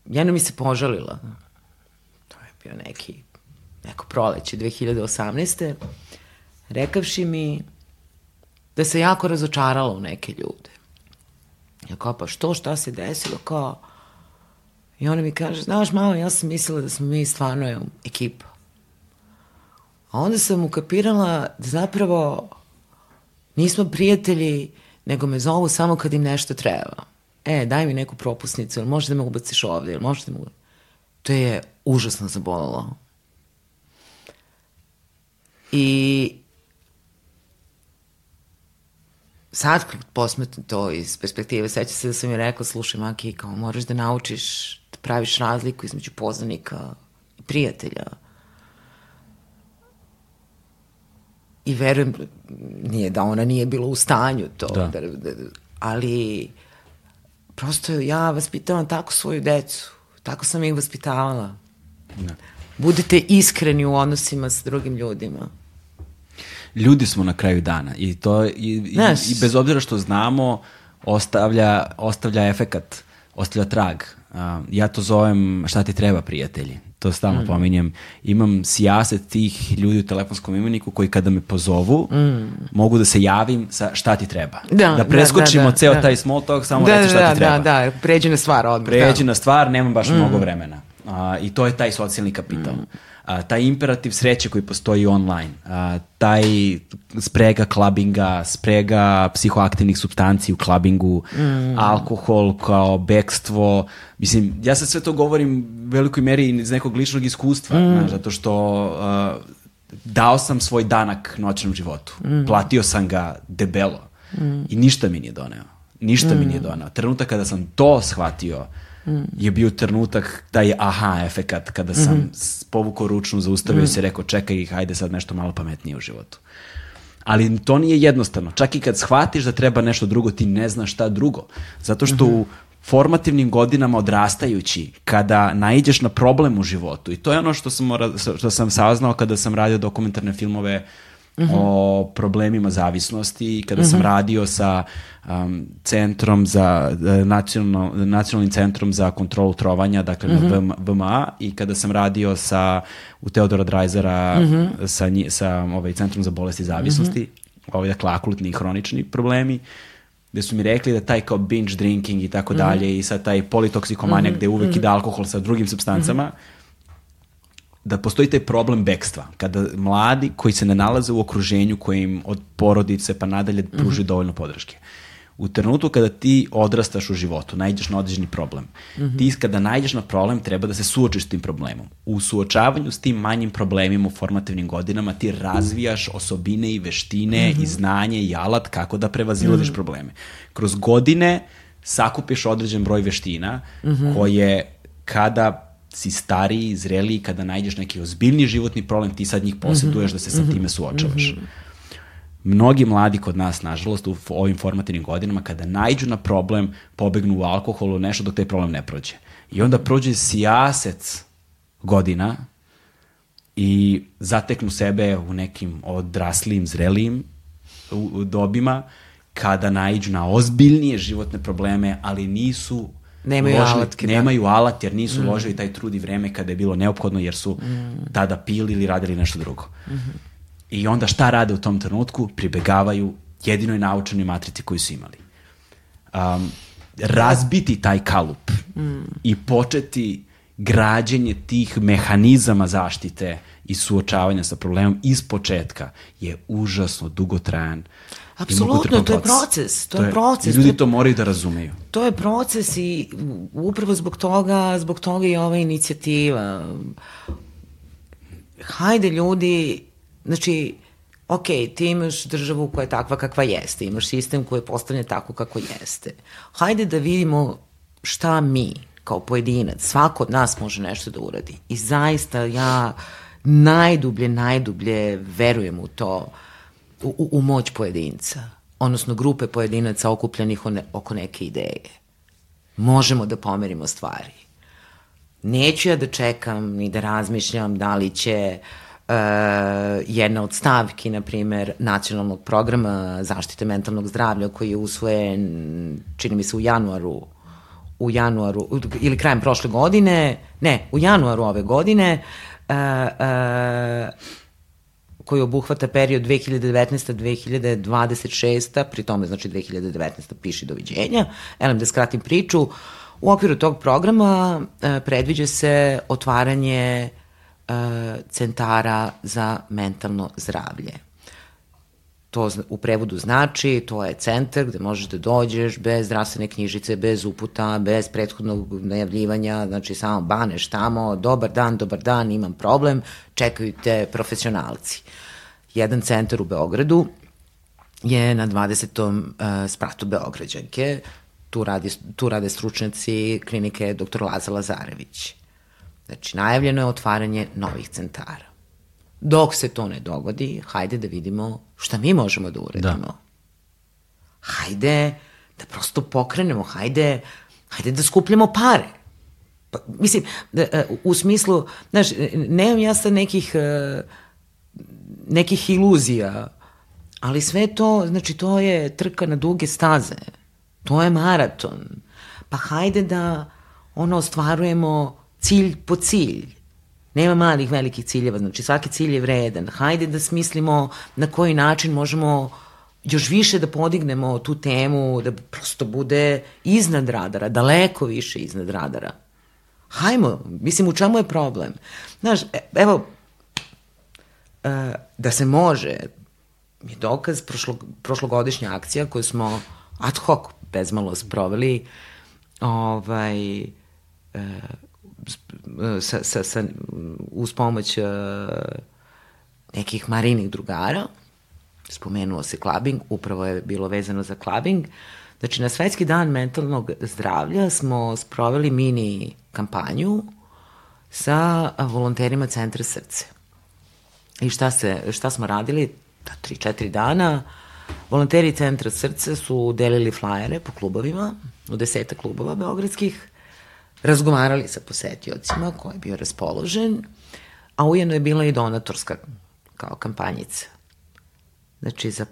jedno mi se požalila. To je bio neki, neko proleće 2018. Rekavši mi da se jako razočarala u neke ljude. Ja kao, pa što, šta se desilo, kao... I ona mi kaže, znaš, mama, ja sam mislila da smo mi stvarno ekipa. A onda sam ukapirala da zapravo nismo prijatelji, nego me zovu samo kad im nešto treba. e, daj mi neku propusnicu, ili možeš da me ubaciš ovde, ili možeš da me... To je užasno zabolalo. I sad kad posmetam to iz perspektive, seća se da sam mi rekla, slušaj Maki, kao moraš da naučiš da praviš razliku između poznanika i prijatelja. I verujem, nije da ona nije bila u stanju to, da. Da, da, ali prosto ja vaspitavam tako svoju decu, tako sam ih vaspitavala. Da. Budite iskreni u odnosima sa drugim ljudima ljudi smo na kraju dana i to i, i, i bez obzira što znamo ostavlja, ostavlja efekat, ostavlja trag. Uh, ja to zovem šta ti treba prijatelji. To stalno mm. pominjem. Imam sijaset tih ljudi u telefonskom imeniku koji kada me pozovu mm. mogu da se javim sa šta ti treba. Da, da preskočimo da, da, ceo da. taj small talk, samo da, reći šta da, ti treba. Da, da, pređi na stvar odmah. Pređi da. na stvar, nemam baš mm. mnogo vremena. Uh, I to je taj socijalni kapital. Mm a, taj imperativ sreće koji postoji online, a, taj sprega klabinga, sprega psihoaktivnih substanci u klabingu, mm. alkohol kao bekstvo, mislim, ja sad sve to govorim u velikoj meri iz nekog ličnog iskustva, mm. znaš, zato što a, dao sam svoj danak noćnom životu, mm. platio sam ga debelo mm. i ništa mi nije doneo. Ništa mm. mi nije doneo. Trenutak kada sam to shvatio, mm. Je bio trenutak taj aha efekat kada sam mm -hmm. povukao ručnu, zaustavio mm. se rekao čekaj, hajde sad nešto malo pametnije u životu. Ali to nije jednostavno. Čak i kad shvatiš da treba nešto drugo, ti ne znaš šta drugo. Zato što mm -hmm. u formativnim godinama odrastajući, kada naiđeš na problem u životu, i to je ono što sam, što sam saznao kada sam radio dokumentarne filmove mm -hmm. o problemima zavisnosti kada mm -hmm. sam mhm. radio sa um, centrom za uh, nacionalno, nacionalnim centrom za kontrolu trovanja, dakle mm -hmm. na VMA i kada sam radio sa u Teodora Drajzera mm -hmm. sa, nji, sa ovaj, centrom za bolesti zavisnosti, mm -hmm. ovaj, dakle akultni i hronični problemi, gde su mi rekli da taj kao binge drinking i tako mm -hmm. dalje i sa taj politoksikomanija mm -hmm. gde uvek mm -hmm. ide alkohol sa drugim substancama, mm -hmm da postoji taj problem bekstva, kada mladi koji se ne nalaze u okruženju koje im od porodice pa nadalje pruži mm -hmm. dovoljno podrške. U trenutku kada ti odrastaš u životu, najđeš na određeni problem, mm -hmm. ti kada najđeš na problem treba da se suočiš s tim problemom. U suočavanju s tim manjim problemima u formativnim godinama ti razvijaš osobine i veštine mm -hmm. i znanje i alat kako da prevazilaziš mm -hmm. probleme. Kroz godine sakupiš određen broj veština mm -hmm. koje kada si stariji, zreliji, kada najdeš neki ozbiljni životni problem, ti sad njih posjeduješ mm -hmm. da se sa mhm. time suočavaš. Mm -hmm. Mnogi mladi kod nas, nažalost, u ovim formativnim godinama, kada najđu na problem, pobegnu u alkoholu, nešto dok taj problem ne prođe. I onda prođe sijasec godina i zateknu sebe u nekim odraslijim, zrelijim dobima, kada najđu na ozbiljnije životne probleme, ali nisu Nemaju ložili, alatke. Da. Nemaju da. alat jer nisu mm. ložili taj trud i vreme kada je bilo neophodno jer su mm. tada pili ili radili nešto drugo. Mm -hmm. I onda šta rade u tom trenutku? Pribegavaju jedinoj naučenoj matrici koju su imali. Um, razbiti taj kalup mm. i početi građenje tih mehanizama zaštite i suočavanja sa problemom iz početka je užasno dugotrajan Apsolutno, to je proces, to, to je proces. I ljudi to moraju da razumeju. To je proces i upravo zbog toga, zbog toga i ova inicijativa. Hajde ljudi, znači, ok, ti imaš državu koja je takva kakva jeste, imaš sistem koji je postavljen tako kako jeste. Hajde da vidimo šta mi, kao pojedinac, svako od nas može nešto da uradi. I zaista ja najdublje, najdublje verujem u to. Uh, u, u moć pojedinca, odnosno grupe pojedinaca okupljenih oko neke ideje. Možemo da pomerimo stvari. Neću ja da čekam ni da razmišljam da li će uh, jedna od stavki, na primer, nacionalnog programa zaštite mentalnog zdravlja koji je usvojen, čini mi se, u januaru u januaru, ili krajem prošle godine, ne, u januaru ove godine, uh, uh, koji obuhvata period 2019-2026, pri tome znači 2019. piši doviđenja. Elem da skratim priču, u okviru tog programa e, predviđa se otvaranje e, centara za mentalno zdravlje. To u prevodu znači, to je centar gde možeš da dođeš bez zdravstvene knjižice, bez uputa, bez prethodnog najavljivanja, znači samo baneš tamo, dobar dan, dobar dan, imam problem, čekaju te profesionalci. Jedan centar u Beogradu je na 20. Uh, spratu Beograđanke, tu, radi, tu rade stručnjaci klinike dr. Laza Lazarević. Znači, najavljeno je otvaranje novih centara. Dok se to ne dogodi, hajde da vidimo šta mi možemo da uredimo. Da. Hajde da prosto pokrenemo, hajde, hajde da skupljamo pare. Pa, mislim, da, e, u smislu, znaš, nemam ja sad nekih, e, nekih iluzija, ali sve to, znači, to je trka na duge staze. To je maraton. Pa hajde da ono ostvarujemo cilj po cilj. Nema malih, velikih ciljeva, znači svaki cilj je vredan. Hajde da smislimo na koji način možemo još više da podignemo tu temu, da prosto bude iznad radara, daleko više iznad radara. Hajmo, mislim, u čemu je problem? Znaš, e, evo, e, da se može, je dokaz prošlog, prošlogodišnja akcija koju smo ad hoc bezmalo sproveli ovaj, e, sa, sa, sa, uz pomoć uh, nekih marinih drugara, spomenuo se klabing, upravo je bilo vezano za klabing. Znači, na Svetski dan mentalnog zdravlja smo sproveli mini kampanju sa volonterima Centra srce. I šta, se, šta smo radili? 3-4 dana. Volonteri Centra srce su delili flajere po klubovima, u deseta klubova beogradskih, razgovarali sa posetiocima ko je bio raspoložen, a ujedno je bila i donatorska kao kampanjica. Znači, za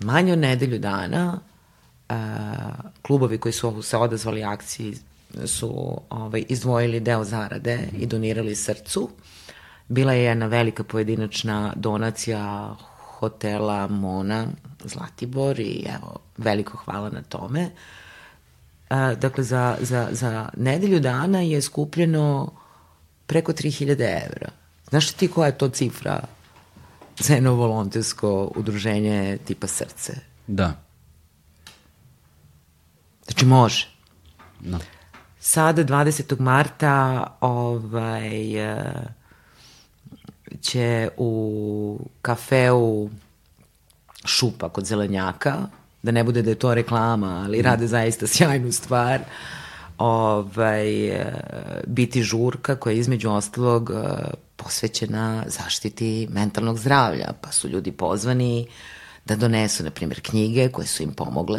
manje od nedelju dana a, klubovi koji su se odazvali akciji su ovaj, izdvojili deo zarade i donirali srcu. Bila je jedna velika pojedinačna donacija hotela Mona Zlatibor i evo, veliko hvala na tome. Uh, a, dakle, za, za, za nedelju dana je skupljeno preko 3000 evra. Znaš ti koja je to cifra za jedno volontersko udruženje tipa srce? Da. Znači može. Da. Sada 20. marta ovaj, će u kafeu Šupa kod Zelenjaka da ne bude da je to reklama, ali mm. rade zaista sjajnu stvar, ovaj, e, biti žurka koja je između ostalog e, posvećena zaštiti mentalnog zdravlja, pa su ljudi pozvani da donesu, na primjer, knjige koje su im pomogle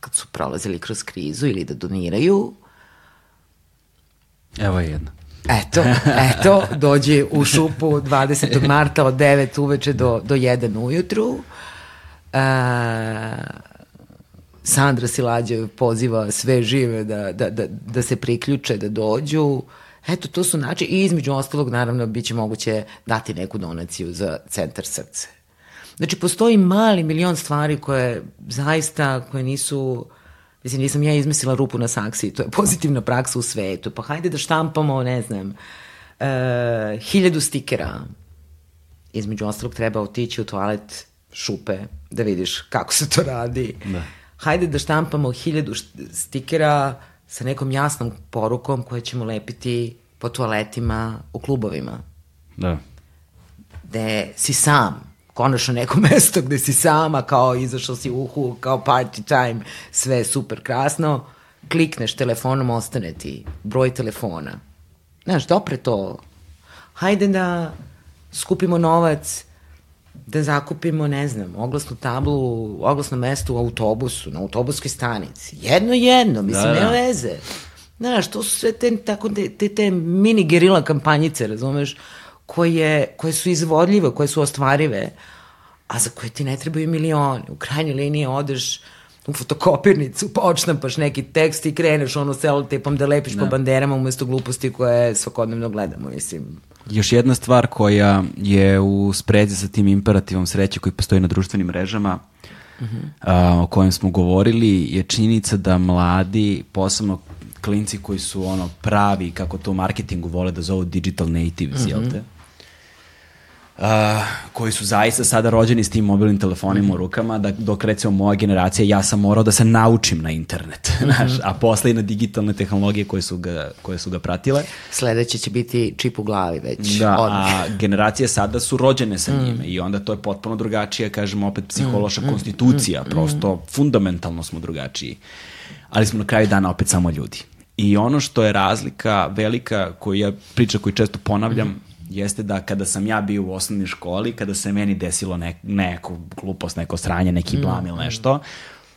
kad su prolazili kroz krizu ili da doniraju. Evo je jedna. Eto, eto, dođe u šupu 20. marta od 9 uveče do, do 1 ujutru. A, Sandra Silađev poziva sve žive da, da, da, da se priključe, da dođu. Eto, to su način. I između ostalog, naravno, bit će moguće dati neku donaciju za centar srce. Znači, postoji mali milion stvari koje zaista, koje nisu... Mislim, nisam ja izmislila rupu na saksiji, to je pozitivna praksa u svetu. Pa hajde da štampamo, ne znam, uh, hiljadu stikera. Između ostalog treba otići u toalet šupe da vidiš kako se to radi. Da. Hajde da štampamo hiljadu stikera sa nekom jasnom porukom koje ćemo lepiti po toaletima u klubovima. Da. Gde si sam, konačno neko mesto gde si sama, kao izašao si uhu, kao party time, sve je super krasno, klikneš telefonom, ostane ti broj telefona. Znaš, dopre to. Hajde da skupimo novac, da zakupimo, ne znam, oglasnu tablu, oglasno mesto u autobusu, na autobuskoj stanici. Jedno jedno, mislim, da, da. nema veze. Znaš, to su sve te, tako, te, te, te mini gerila kampanjice, razumeš, koje, koje su izvodljive, koje su ostvarive, a za koje ti ne trebaju milioni. U krajnjoj liniji odeš u fotokopirnicu, počnapaš neki tekst i kreneš ono selotepom da lepiš da. po banderama umesto gluposti koje svakodnevno gledamo, mislim. Još jedna stvar koja je u sprezi sa tim imperativom sreće koji postoji na društvenim mrežama, uh -huh. a, o kojem smo govorili, je činjenica da mladi, posebno klinci koji su ono pravi, kako to u marketingu vole da zovu digital natives, uh -huh. jel te? Uh, koji su zaista sada rođeni s tim mobilnim telefonima u rukama, da dok recimo moja generacija, ja sam morao da se naučim na internet, mm -hmm. znaš, a posle i na digitalne tehnologije koje su ga, koje su ga pratile. Sledeće će biti čip u glavi već. Da, odmah. a generacije sada su rođene sa njime mm. i onda to je potpuno drugačija, kažemo opet, psihološka mm, konstitucija, mm, prosto fundamentalno smo drugačiji. Ali smo na kraju dana opet samo ljudi. I ono što je razlika velika, koju ja priča koju često ponavljam, mm jeste da kada sam ja bio u osnovnoj školi, kada se meni desilo nek, neko glupost, neko sranje, neki blam ili nešto,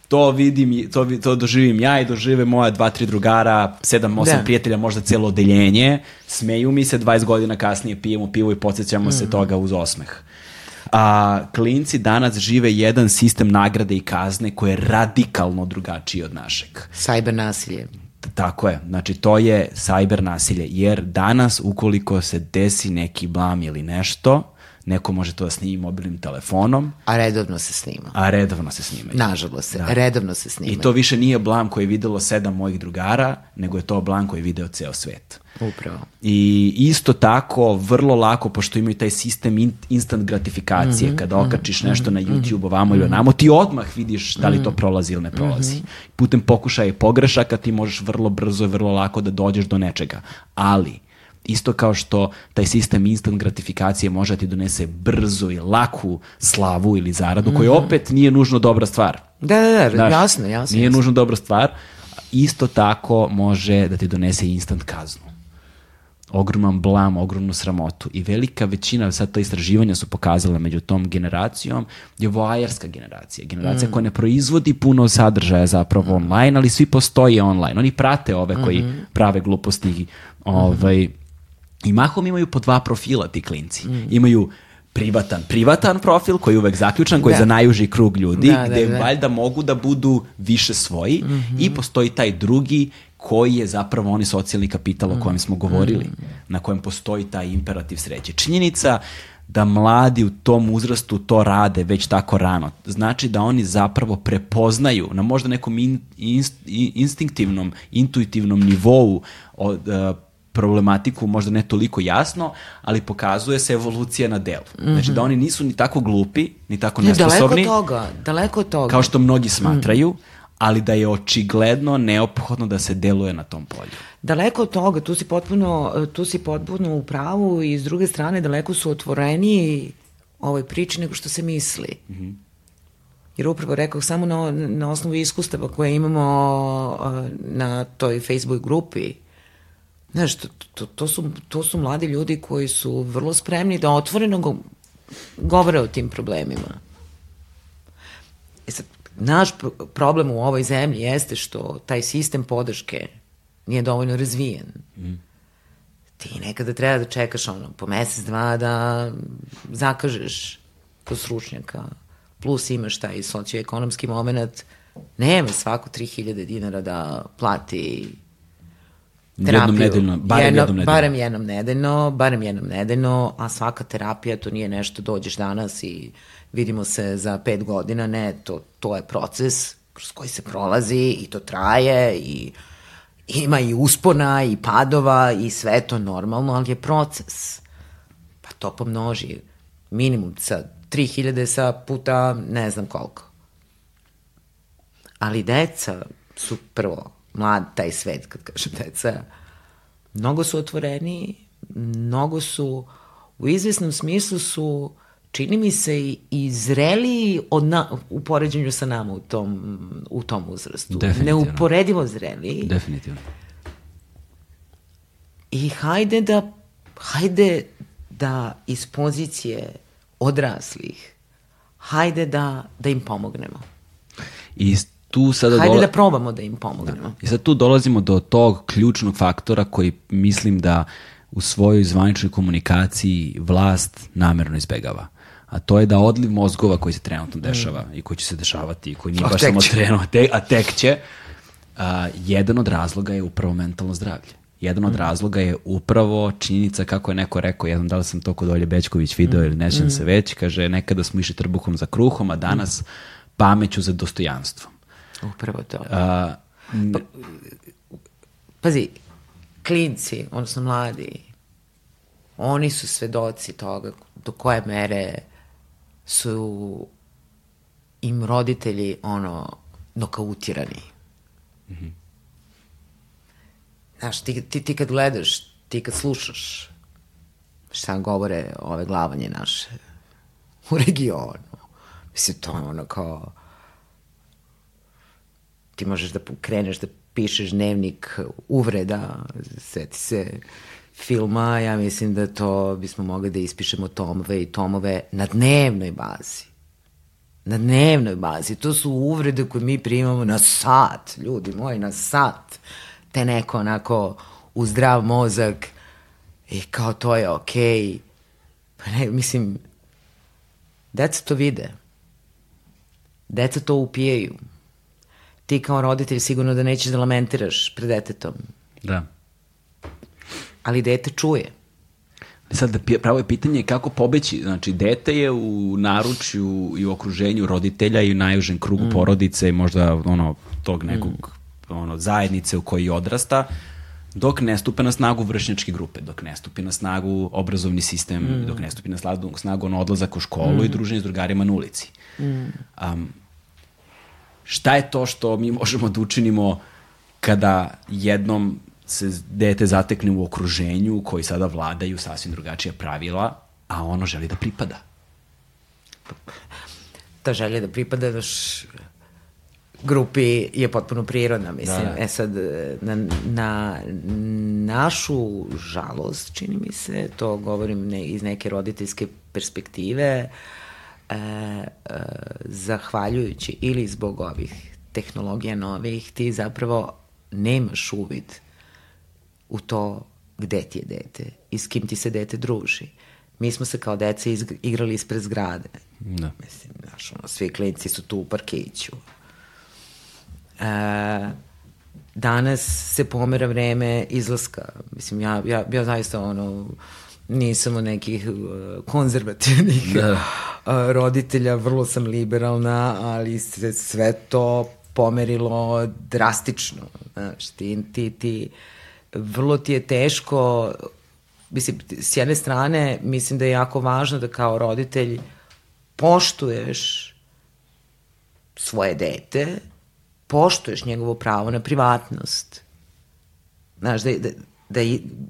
to vidim, to, to doživim ja i dožive moja dva, tri drugara, sedam, osam da. prijatelja, možda celo odeljenje, smeju mi se, 20 godina kasnije pijemo pivo i podsjećamo mm. se toga uz osmeh. A klinci danas žive jedan sistem nagrade i kazne koji je radikalno drugačiji od našeg. Cyber nasilje. Tako je, znači to je sajber nasilje, jer danas ukoliko se desi neki blam ili nešto, neko može to da snimi mobilnim telefonom. A redovno se snima. A redovno se snima. Nažalost, da. redovno se snima. I to više nije blam koji je videlo sedam mojih drugara, nego je to blam koji je video ceo svet. Upravo. I isto tako, vrlo lako, pošto imaju taj sistem in, instant gratifikacije, mm -hmm, kada okačiš mm -hmm, nešto na mhm, YouTube ovamo mm -hmm. ili onamo, ti odmah vidiš da li to mhm. prolazi ili ne prolazi. Mm -hmm. Putem pokušaja i pogrešaka ti možeš vrlo brzo i vrlo lako da dođeš do nečega. Ali, Isto kao što taj sistem instant gratifikacije može da ti donese brzo i laku slavu ili zaradu, mm -hmm. koja mhm. opet nije nužno dobra stvar. Da, da, da, Znaš, jasno, jasno. Nije jasno. nužno dobra stvar. Isto tako može da ti donese instant kaznu ogroman blam, ogromnu sramotu i velika većina, sad to istraživanja su pokazala među tom generacijom, je voajerska generacija. Generacija mm. koja ne proizvodi puno sadržaja zapravo mm. online, ali svi postoje online. Oni prate ove koji mm -hmm. prave gluposti ovaj, mm -hmm I mahom imaju po dva profila ti klinci. Mm. Imaju privatan, privatan profil koji je uvek zaključan, koji da. je za najuži krug ljudi, da, gde da, da. valjda mogu da budu više svoji mm -hmm. i postoji taj drugi koji je zapravo oni socijalni kapital o kojem smo govorili, mm -hmm. na kojem postoji taj imperativ sreće. Činjenica da mladi u tom uzrastu to rade već tako rano. Znači da oni zapravo prepoznaju na možda nekom in, inst, instinktivnom, intuitivnom nivou od, uh, problematiku možda ne toliko jasno, ali pokazuje se evolucija na delu. Mm -hmm. Znači da oni nisu ni tako glupi, ni tako nesposobni. Daleko toga, daleko toga. Kao što mnogi smatraju, mm. ali da je očigledno neophodno da se deluje na tom polju. Daleko od toga, tu si potpuno, tu si potpuno u pravu i s druge strane daleko su otvoreniji ovoj priči nego što se misli. Mm -hmm. Jer upravo rekao, samo na, na osnovu iskustava koje imamo na toj Facebook grupi, Znaš, to, to, to, su, to su mladi ljudi koji su vrlo spremni da otvoreno go, govore o tim problemima. E sad, naš problem u ovoj zemlji jeste što taj sistem podrške nije dovoljno razvijen. Mm. Ti nekada treba da čekaš ono, po mesec, dva da zakažeš kod stručnjaka, plus imaš taj socioekonomski moment, nema svako 3000 dinara da plati terapiju. Jednom nedeljno, barem jedno, jednom nedeljno. Barem jednom nedeljno, barem jednom nedeljno, a svaka terapija to nije nešto dođeš danas i vidimo se za pet godina, ne, to, to je proces kroz koji se prolazi i to traje i ima i uspona i padova i sve to normalno, ali je proces. Pa to pomnoži minimum sa 3000 sa puta ne znam koliko. Ali deca su prvo mlad taj svet, kad kažem deca, mnogo su otvoreni, mnogo su, u izvesnom smislu su, čini mi se, i zreliji od na, u poređenju sa nama u tom, u tom uzrastu. Neuporedivo zreliji. Definitivno. I hajde da, hajde da iz pozicije odraslih, hajde da, da im pomognemo. I tu sada Hajde dola... da probamo da im pomognemo. Da. I sad tu dolazimo do tog ključnog faktora koji mislim da u svojoj zvaničnoj komunikaciji vlast namerno izbegava. A to je da odliv mozgova koji se trenutno dešava mm. i koji će se dešavati i koji nije baš samo trenutno, te, a tek će, a, jedan od razloga je upravo mentalno zdravlje. Jedan od mm. razloga je upravo činjenica, kako je neko rekao, jednom da li sam to kod Olje Bećković video mm. ili nećem mm. se već, kaže nekada smo išli trbuhom za kruhom, a danas mm. pameću za dostojanstvom. Upravo to. A, pa, pazi, klinci, odnosno mladi, oni su svedoci toga do koje mere su im roditelji ono nokautirani. Mm -hmm. Znaš, ti, ti, ti kad gledaš, ti kad slušaš šta govore ove glavanje naše u regionu, mislim, to je ono kao ti možeš da kreneš da pišeš dnevnik uvreda, seti se filma, ja mislim da to bismo mogli da ispišemo tomove i tomove na dnevnoj bazi. Na dnevnoj bazi. To su uvrede koje mi primamo na sat, ljudi moji, na sat. Te neko onako u zdrav mozak i kao to je okej. Okay. Pa ne, mislim, deca to vide. Deca to upijaju ti kao roditelj sigurno da nećeš da lamentiraš pred detetom. Da. Ali dete čuje. Sad, da pravo je pitanje kako pobeći. Znači, dete je u naručju i u okruženju roditelja i u najužem krugu mm. porodice i možda ono, tog nekog mm. ono, zajednice u kojoj odrasta, dok ne stupe na snagu vršnjačke grupe, dok ne stupi na snagu obrazovni sistem, mm. dok ne stupi na snagu ono odlazak u školu mm. i druženje s drugarima na ulici. Mm. Um, šta je to što mi možemo da učinimo kada jednom se dete zatekne u okruženju koji sada vladaju sasvim drugačija pravila, a ono želi da pripada? Ta želja da pripada daš grupi je potpuno prirodna, mislim. Da, da. E sad, na, na našu žalost, čini mi se, to govorim ne, iz neke roditeljske perspektive, uh, e, e, zahvaljujući ili zbog ovih tehnologija novih, ti zapravo nemaš uvid u to gde ti je dete i s kim ti se dete druži. Mi smo se kao deca igrali ispred zgrade. Da. Mislim, znaš, ono, svi klinci su tu u parkiću. E, danas se pomera vreme izlaska. Mislim, ja, ja, ja zaista ono, nisam od nekih uh, konzervativnih da. Uh, roditelja, vrlo sam liberalna, ali se sve to pomerilo drastično. Znaš, ti, ti, ti, vrlo ti je teško, mislim, s jedne strane, mislim da je jako važno da kao roditelj poštuješ svoje dete, poštuješ njegovo pravo na privatnost. Znaš, da, da, da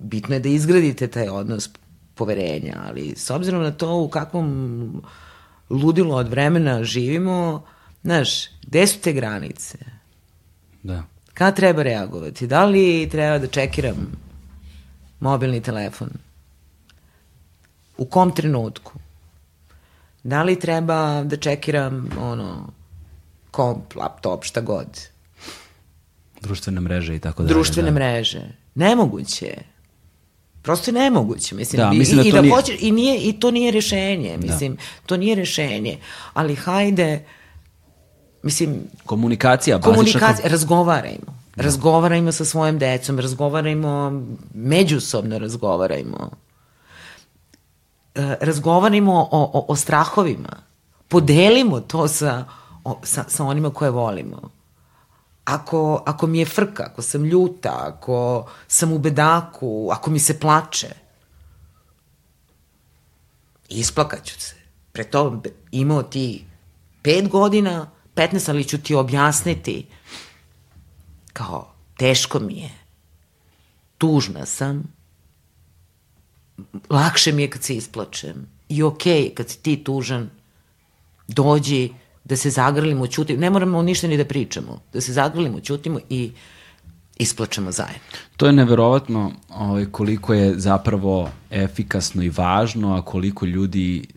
bitno je da izgradite taj odnos poverenja, ali s obzirom na to u kakvom ludilo od vremena živimo, znaš, gde su te granice? Da. Kada treba reagovati? Da li treba da čekiram mobilni telefon? U kom trenutku? Da li treba da čekiram ono, komp, laptop, šta god? Društvene mreže i tako dalje. Društvene da. mreže. Nemoguće je. Prosto je nemoguće, mislim. Da, mislim da i, da, nije... hoće, i, nije, I to nije rešenje, da. mislim. Da. To nije rešenje. Ali hajde, mislim... Komunikacija, bazična... Komunikacija, razgovarajmo. Da. Razgovarajmo sa svojim decom, razgovarajmo, međusobno razgovarajmo. E, razgovarajmo o, o, o strahovima. Podelimo to sa, o, sa, sa onima koje volimo ako, ako mi je frka, ako sam ljuta, ako sam u bedaku, ako mi se plače, isplakaću se. Pre to imao ti pet godina, 15, ali ću ti objasniti. Kao, teško mi je, tužna sam, lakše mi je kad se isplačem. I okej, okay, kad si ti tužan, dođi, da se zagrlimo, ćutimo, ne moramo ništa ni da pričamo, da se zagrlimo, ćutimo i isplačemo zajedno. To je neverovatno ovaj, koliko je zapravo efikasno i važno, a koliko ljudi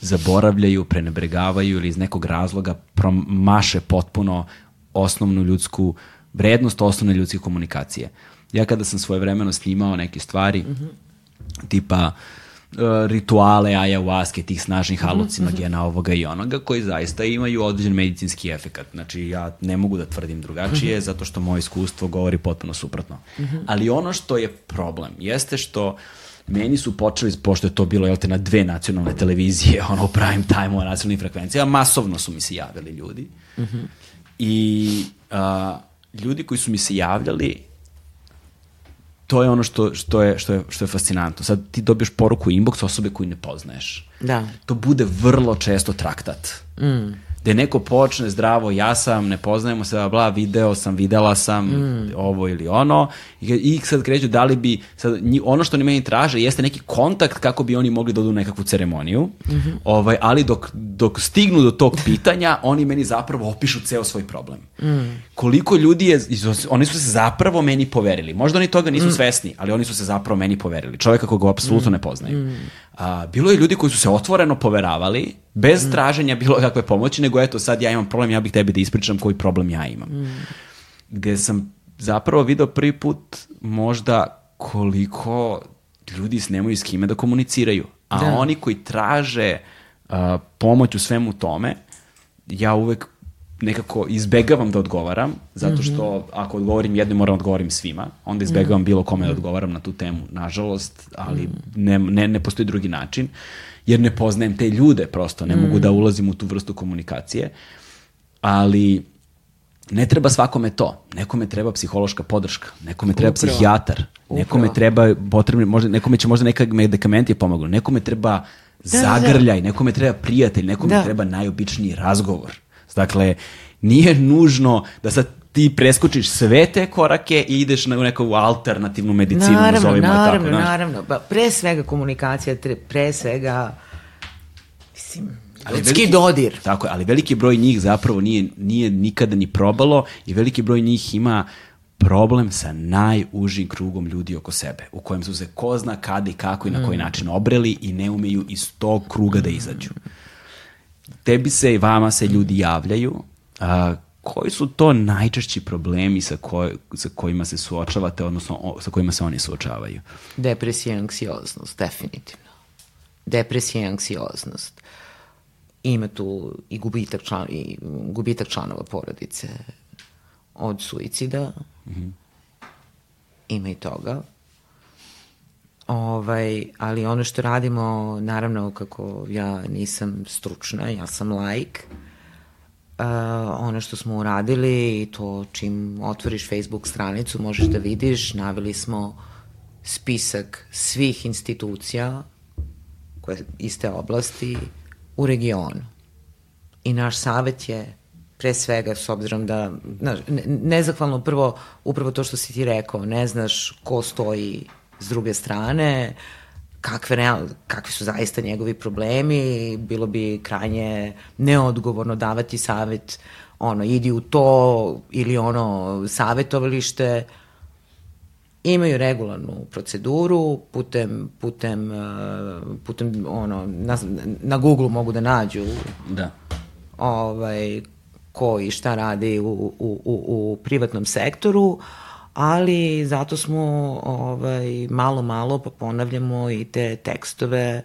zaboravljaju, prenebregavaju ili iz nekog razloga promaše potpuno osnovnu ljudsku vrednost osnovne ljudske komunikacije. Ja kada sam svoje vremeno snimao neke stvari, mm -hmm. tipa uh, rituale ayahuaske, tih snažnih mhm, halucinogena, ovoga i onoga, koji zaista imaju određen medicinski efekat. Znači, ja ne mogu da tvrdim drugačije, -hmm. zato što moje iskustvo govori potpuno suprotno. -hmm. Ali ono što je problem, jeste što meni su počeli, pošto je to bilo, jel te, na dve nacionalne televizije, ono, u prime time, u nacionalnim frekvencijama, masovno su mi se javljali ljudi. -hmm. I a, ljudi koji su mi se javljali to je ono što, što, je, što, je, što je fascinantno. Sad ti dobiješ poruku u inbox osobe koju ne poznaješ. Da. To bude vrlo često traktat. Mm gde neko počne zdravo, ja sam, ne poznajemo se, bla, video sam, videla sam, mm. ovo ili ono, i, i sad kreću da li bi, sad, nji, ono što oni meni traže jeste neki kontakt kako bi oni mogli da odu u nekakvu ceremoniju, mm -hmm. ovaj, ali dok, dok stignu do tog pitanja, oni meni zapravo opišu ceo svoj problem. Mm. Koliko ljudi je, oni su se zapravo meni poverili. Možda oni toga nisu mm. svesni, ali oni su se zapravo meni poverili. Čoveka koga apsolutno mm. ne poznaju. Mm. A, bilo je ljudi koji su se otvoreno poveravali, bez mm. traženja bilo kakve pomoći, nego eto sad ja imam problem, ja bih tebi da ispričam koji problem ja imam. Mm. Gde sam zapravo video prvi put možda koliko ljudi nemaju s kime da komuniciraju. A da. oni koji traže uh, pomoć u svemu tome, ja uvek nekako izbegavam da odgovaram, zato što mm -hmm. ako odgovorim jedno, moram da odgovorim svima. Onda izbegavam -hmm. bilo kome da odgovaram na tu temu, nažalost, ali -hmm. ne, ne, ne postoji drugi način, jer ne poznajem te ljude prosto, ne mm mogu da ulazim u tu vrstu komunikacije, ali ne treba svakome to. Nekome treba psihološka podrška, nekome treba Upravo. psihijatar, Upravo. nekome treba potrebni, možda, nekome će možda neka medikamenti pomognu, nekome treba da, zagrljaj, da. nekome treba prijatelj, nekome da. treba najobičniji razgovor. Dakle, nije nužno da sad ti preskočiš sve te korake i ideš na neku alternativnu medicinu. Naravno, naravno, tako, naravno. Pa pre svega komunikacija, pre svega, mislim, ali ljudski veliki, dodir. Tako je, ali veliki broj njih zapravo nije, nije nikada ni probalo i veliki broj njih ima problem sa najužim krugom ljudi oko sebe, u kojem su se ko zna kada i kako i na koji mm. način obreli i ne umeju iz tog kruga da izađu. Mm tebi se i vama se ljudi javljaju, a, koji su to najčešći problemi sa, koj, sa kojima se suočavate, odnosno o, sa kojima se oni suočavaju? Depresija i anksioznost, definitivno. Depresija i anksioznost. Ima tu i gubitak, član, i gubitak članova porodice od suicida. Mm -hmm. Ima i toga. Ovaj, ali ono što radimo, naravno kako ja nisam stručna, ja sam laik, uh, ono što smo uradili i to čim otvoriš Facebook stranicu možeš da vidiš, naveli smo spisak svih institucija koje iste oblasti u regionu. I naš savet je pre svega s obzirom da znaš, ne, nezahvalno prvo upravo to što si ti rekao, ne znaš ko stoji s druge strane, kakve, real, kakvi su zaista njegovi problemi, bilo bi krajnje neodgovorno davati savet, ono, idi u to ili ono, savetovalište, imaju regularnu proceduru putem putem uh, putem ono na, na Google mogu da nađu da. ovaj ko i šta radi u, u, u, u privatnom sektoru ali zato smo ovaj, malo, malo pa ponavljamo i te tekstove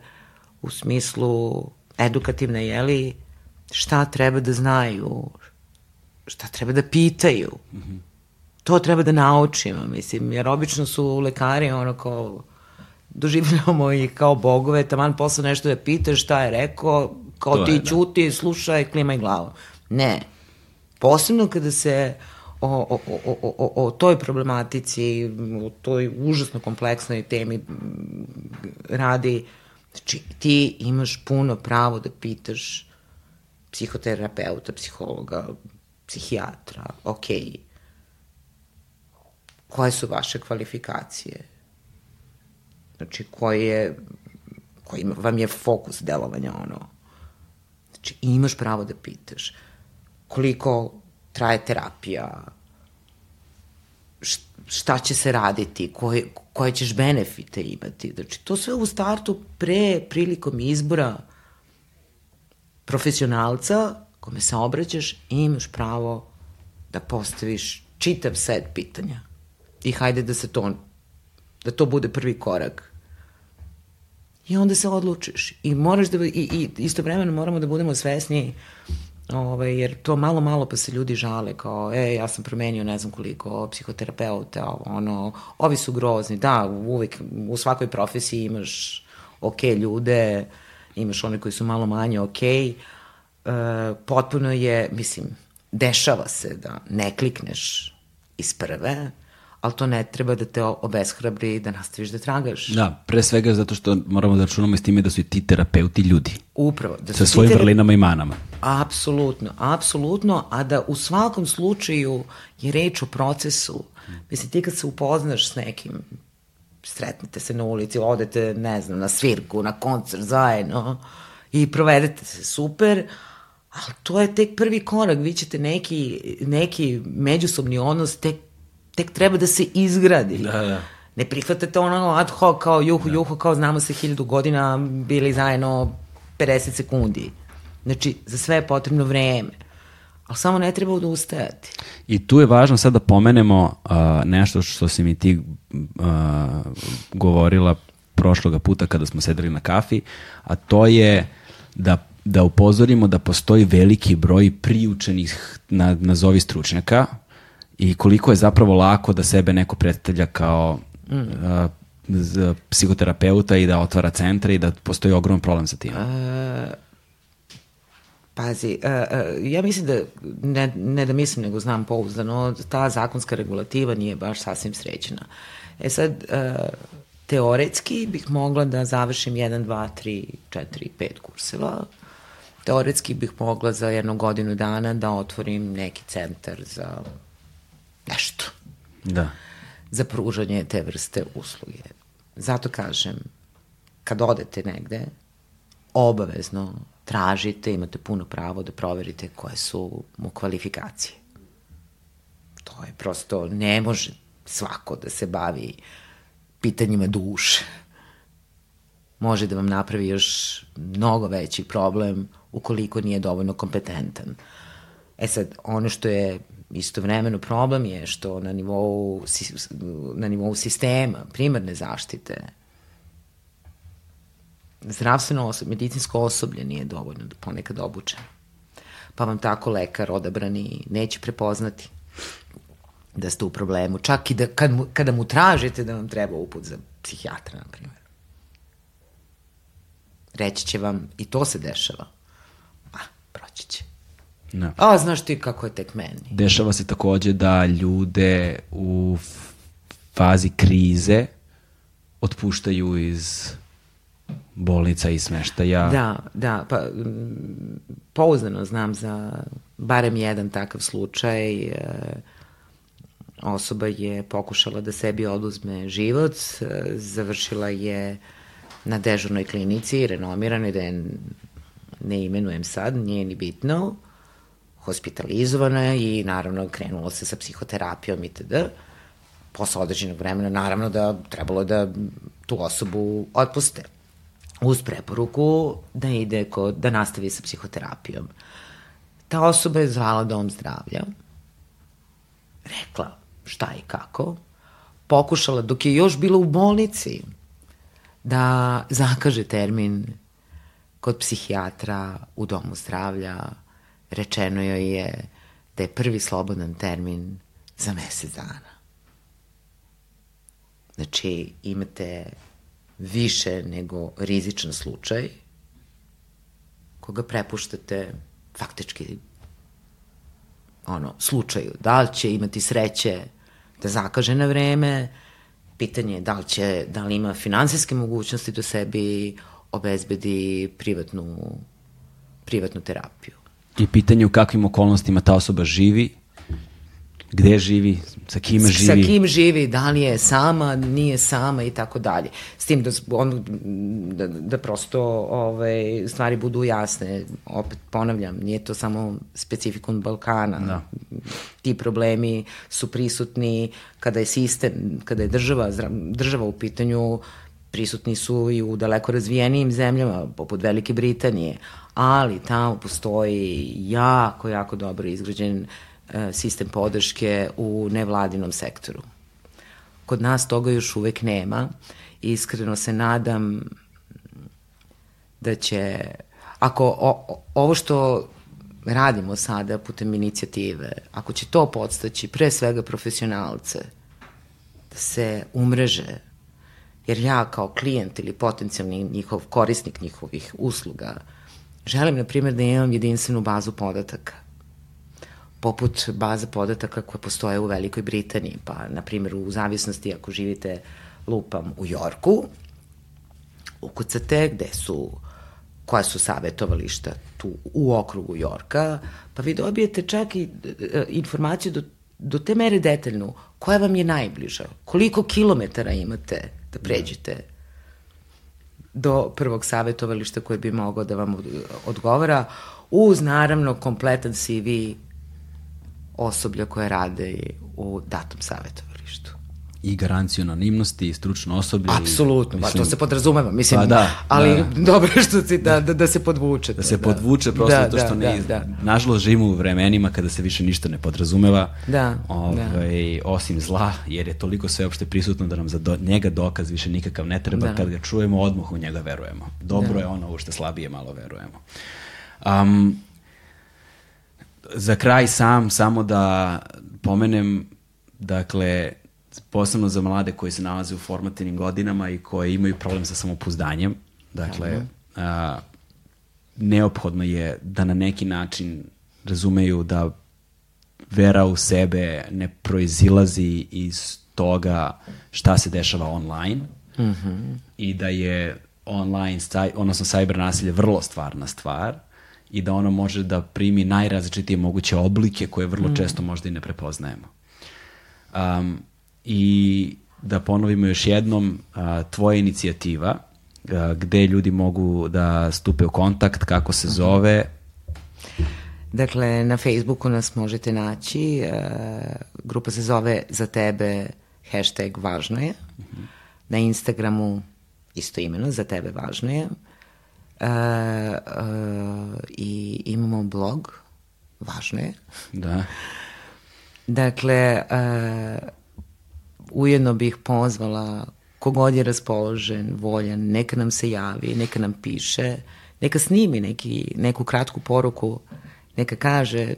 u smislu edukativne, jeli, šta treba da znaju, šta treba da pitaju. Mm -hmm. To treba da naučimo, mislim, jer obično su lekari ono kao doživljamo ih kao bogove, taman posle nešto da pitaš šta je rekao, kao to ti je, da. čuti, slušaj, klimaj glavu. Ne. Posebno kada se uh, o, o, o, o, o toj problematici, o toj užasno kompleksnoj temi radi, znači ti imaš puno pravo da pitaš psihoterapeuta, psihologa, psihijatra, ok, koje su vaše kvalifikacije? Znači, koji je, koji vam je fokus delovanja ono? Znači, imaš pravo da pitaš koliko traje terapija, šta će se raditi, koje, koje ćeš benefite imati. Znači, to sve u startu pre, prilikom izbora profesionalca kome se obraćaš i imaš pravo da postaviš čitav set pitanja. I hajde da se to, da to bude prvi korak. I onda se odlučiš. I moraš da, i, i istovremeno moramo da budemo svesni Ovaj, jer to malo, malo pa se ljudi žale kao, e, ja sam promenio ne znam koliko psihoterapeuta, ono, ovi su grozni. Da, uvek, u svakoj profesiji imaš ok ljude, imaš one koji su malo manje ok. E, potpuno je, mislim, dešava se da ne klikneš iz prve, ali to ne treba da te obeshrabri da nastaviš da tragaš. Da, pre svega zato što moramo da računamo s time da su i ti terapeuti ljudi. Upravo. Da sa svojim terape... vrlinama i manama. Apsolutno, apsolutno, a da u svakom slučaju je reč o procesu. Mislim, ti kad se upoznaš s nekim, sretnete se na ulici, odete, ne znam, na svirku, na koncert zajedno i provedete se super, ali to je tek prvi korak, vi ćete neki, neki međusobni odnos tek tek treba da se izgradi. Da, da. Ne prihvatate ono ad hoc kao juhu, da. juhu, kao znamo se hiljadu godina, bili zajedno 50 sekundi. Znači, za sve je potrebno vreme. Ali samo ne treba odustajati. I tu je važno sad da pomenemo uh, nešto što si mi ti uh, govorila prošloga puta kada smo sedeli na kafi, a to je da da upozorimo da postoji veliki broj priučenih na, nazovi stručnjaka i koliko je zapravo lako da sebe neko predstavlja kao mm. uh, psihoterapeuta i da otvara centre i da postoji ogroman problem sa tim. Uh, pazi, uh, uh, ja mislim da, ne, ne da mislim, nego znam pouzdano, ta zakonska regulativa nije baš sasvim srećena. E sad, teoretski bih mogla da završim 1, 2, 3, 4, 5 kurseva. Teoretski bih mogla za jednu godinu dana da otvorim neki centar za nešto. Da. Za pružanje te vrste usluge. Zato kažem, kad odete negde, obavezno tražite, imate puno pravo da proverite koje su mu kvalifikacije. To je prosto, ne može svako da se bavi pitanjima duše. Može da vam napravi još mnogo veći problem ukoliko nije dovoljno kompetentan. E sad, ono što je istovremeno problem je što na nivou, na nivou sistema, primarne zaštite, zdravstveno osoblje, medicinsko osoblje nije dovoljno da ponekad obučeno. Pa vam tako lekar odabrani neće prepoznati da ste u problemu. Čak i da, kad mu, kada mu tražite da vam treba uput za psihijatra, na primjer. Reći će vam, i to se dešava. No. A, znaš ti kako je tek meni. Dešava se takođe da ljude u fazi krize otpuštaju iz bolnica i smeštaja. Da, da, pa pouzdano znam za barem jedan takav slučaj. E, osoba je pokušala da sebi oduzme život, e, završila je na dežurnoj klinici, renomiranoj, da je ne imenujem sad, nije ni bitno hospitalizovana i naravno krenulo se sa psihoterapijom itd. Posle određenog vremena naravno da trebalo da tu osobu otpuste uz preporuku da ide kod, da nastavi sa psihoterapijom. Ta osoba je zvala dom zdravlja, rekla šta i kako, pokušala dok je još bila u bolnici da zakaže termin kod psihijatra u domu zdravlja, rečeno joj je da je prvi slobodan termin za mesec dana. Znači, imate više nego rizičan slučaj koga prepuštate faktički ono, slučaju. Da li će imati sreće da zakaže na vreme, pitanje je da li, će, da li ima finansijske mogućnosti da sebi obezbedi privatnu, privatnu terapiju i pitanje u kakvim okolnostima ta osoba živi, gde živi, sa kime živi. Sa kim živi, da li je sama, nije sama i tako dalje. S tim da, on, da, da prosto ovaj, stvari budu jasne. Opet ponavljam, nije to samo specifikum Balkana. Da. Ti problemi su prisutni kada je sistem, kada je država, država u pitanju, prisutni su i u daleko razvijenijim zemljama, poput Velike Britanije, ali tamo postoji jako, jako dobro izgrađen e, sistem podrške u nevladinom sektoru. Kod nas toga još uvek nema. Iskreno se nadam da će, ako o, ovo što radimo sada putem inicijative, ako će to podstaći pre svega profesionalce da se umreže, jer ja kao klijent ili potencijalni njihov korisnik njihovih usluga, Želim, na primjer, da imam jedinstvenu bazu podataka poput baza podataka koje postoje u Velikoj Britaniji, pa, na primjer, u zavisnosti ako živite lupam u Jorku, ukucate gde su koja su savjetovališta tu u okrugu Jorka, pa vi dobijete čak i e, informaciju do, do te mere detaljnu koja vam je najbliža, koliko kilometara imate da pređete do prvog savjetovališta koje bi mogao da vam odgovara, uz naravno kompletan CV osoblja koje rade u datom savjetovalištu i garanciju anonimnosti i stručno osoblje. Apsolutno, pa to se podrazumeva, mislim, pa da, ali da. dobro što si da, da, da se podvuče. Da se da. podvuče prosto da, to što da, ne, da, da. nažalost živimo u vremenima kada se više ništa ne podrazumeva, da, ovaj, da. osim zla, jer je toliko sveopšte prisutno da nam za do, njega dokaz više nikakav ne treba, da. kad ga čujemo odmah u njega verujemo. Dobro da. je ono u što slabije malo verujemo. Um, za kraj sam, samo da pomenem, dakle, posebno za mlade koji se nalaze u formativnim godinama i koji imaju problem sa samopouzdanjem. Dakle, a, neophodno je da na neki način razumeju da vera u sebe ne proizilazi iz toga šta se dešava online mm -hmm. i da je online, odnosno cyber nasilje vrlo stvarna stvar i da ono može da primi najrazličitije moguće oblike koje vrlo mm. često možda i ne prepoznajemo. Um, i da ponovimo još jednom a, tvoja inicijativa a, gde ljudi mogu da stupe u kontakt, kako se zove. Dakle, na Facebooku nas možete naći. A, grupa se zove Za tebe hashtag važno je. Uh -huh. Na Instagramu isto imeno, Za tebe važno je. A, a, I imamo blog, važno je. Da. Dakle, a, ujedno bih pozvala kogod je raspoložen, voljan, neka nam se javi, neka nam piše, neka snimi neki, neku kratku poruku, neka kaže,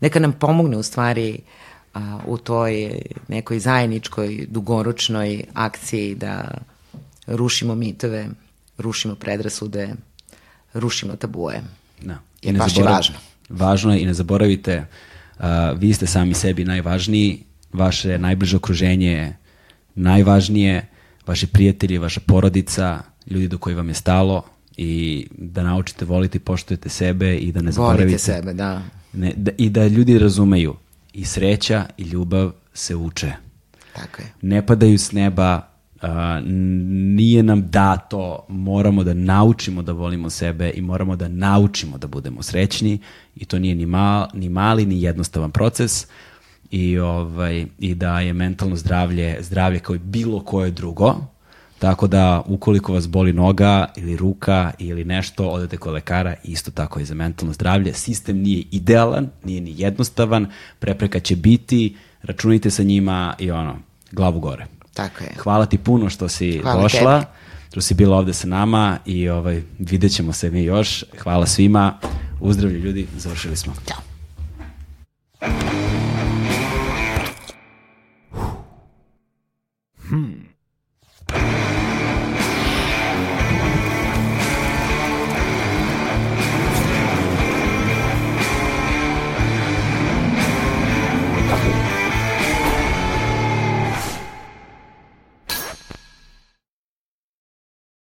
neka nam pomogne u stvari a, u toj nekoj zajedničkoj, dugoročnoj akciji da rušimo mitove, rušimo predrasude, rušimo tabuje. Da. I ne baš je važno. Važno je i ne zaboravite, uh, vi ste sami sebi najvažniji, vaše najbliže okruženje je najvažnije, vaši prijatelji, vaša porodica, ljudi do koji vam je stalo i da naučite voliti, poštujete sebe i da ne zaboravite. Volite sebe, da. Ne, da. I da ljudi razumeju i sreća i ljubav se uče. Tako je. Ne padaju s neba, uh, nije nam dato, moramo da naučimo da volimo sebe i moramo da naučimo da budemo srećni i to nije ni, mal, ni mali ni jednostavan proces, i, ovaj, i da je mentalno zdravlje zdravlje kao i bilo koje drugo. Tako da ukoliko vas boli noga ili ruka ili nešto, odete kod lekara, isto tako i za mentalno zdravlje. Sistem nije idealan, nije ni jednostavan, prepreka će biti, računajte sa njima i ono, glavu gore. Tako je. Hvala ti puno što si Hvala došla, tebi. što si bila ovde sa nama i ovaj, vidjet ćemo se mi još. Hvala svima, uzdravlju ljudi, završili smo. Ćao. Hmm.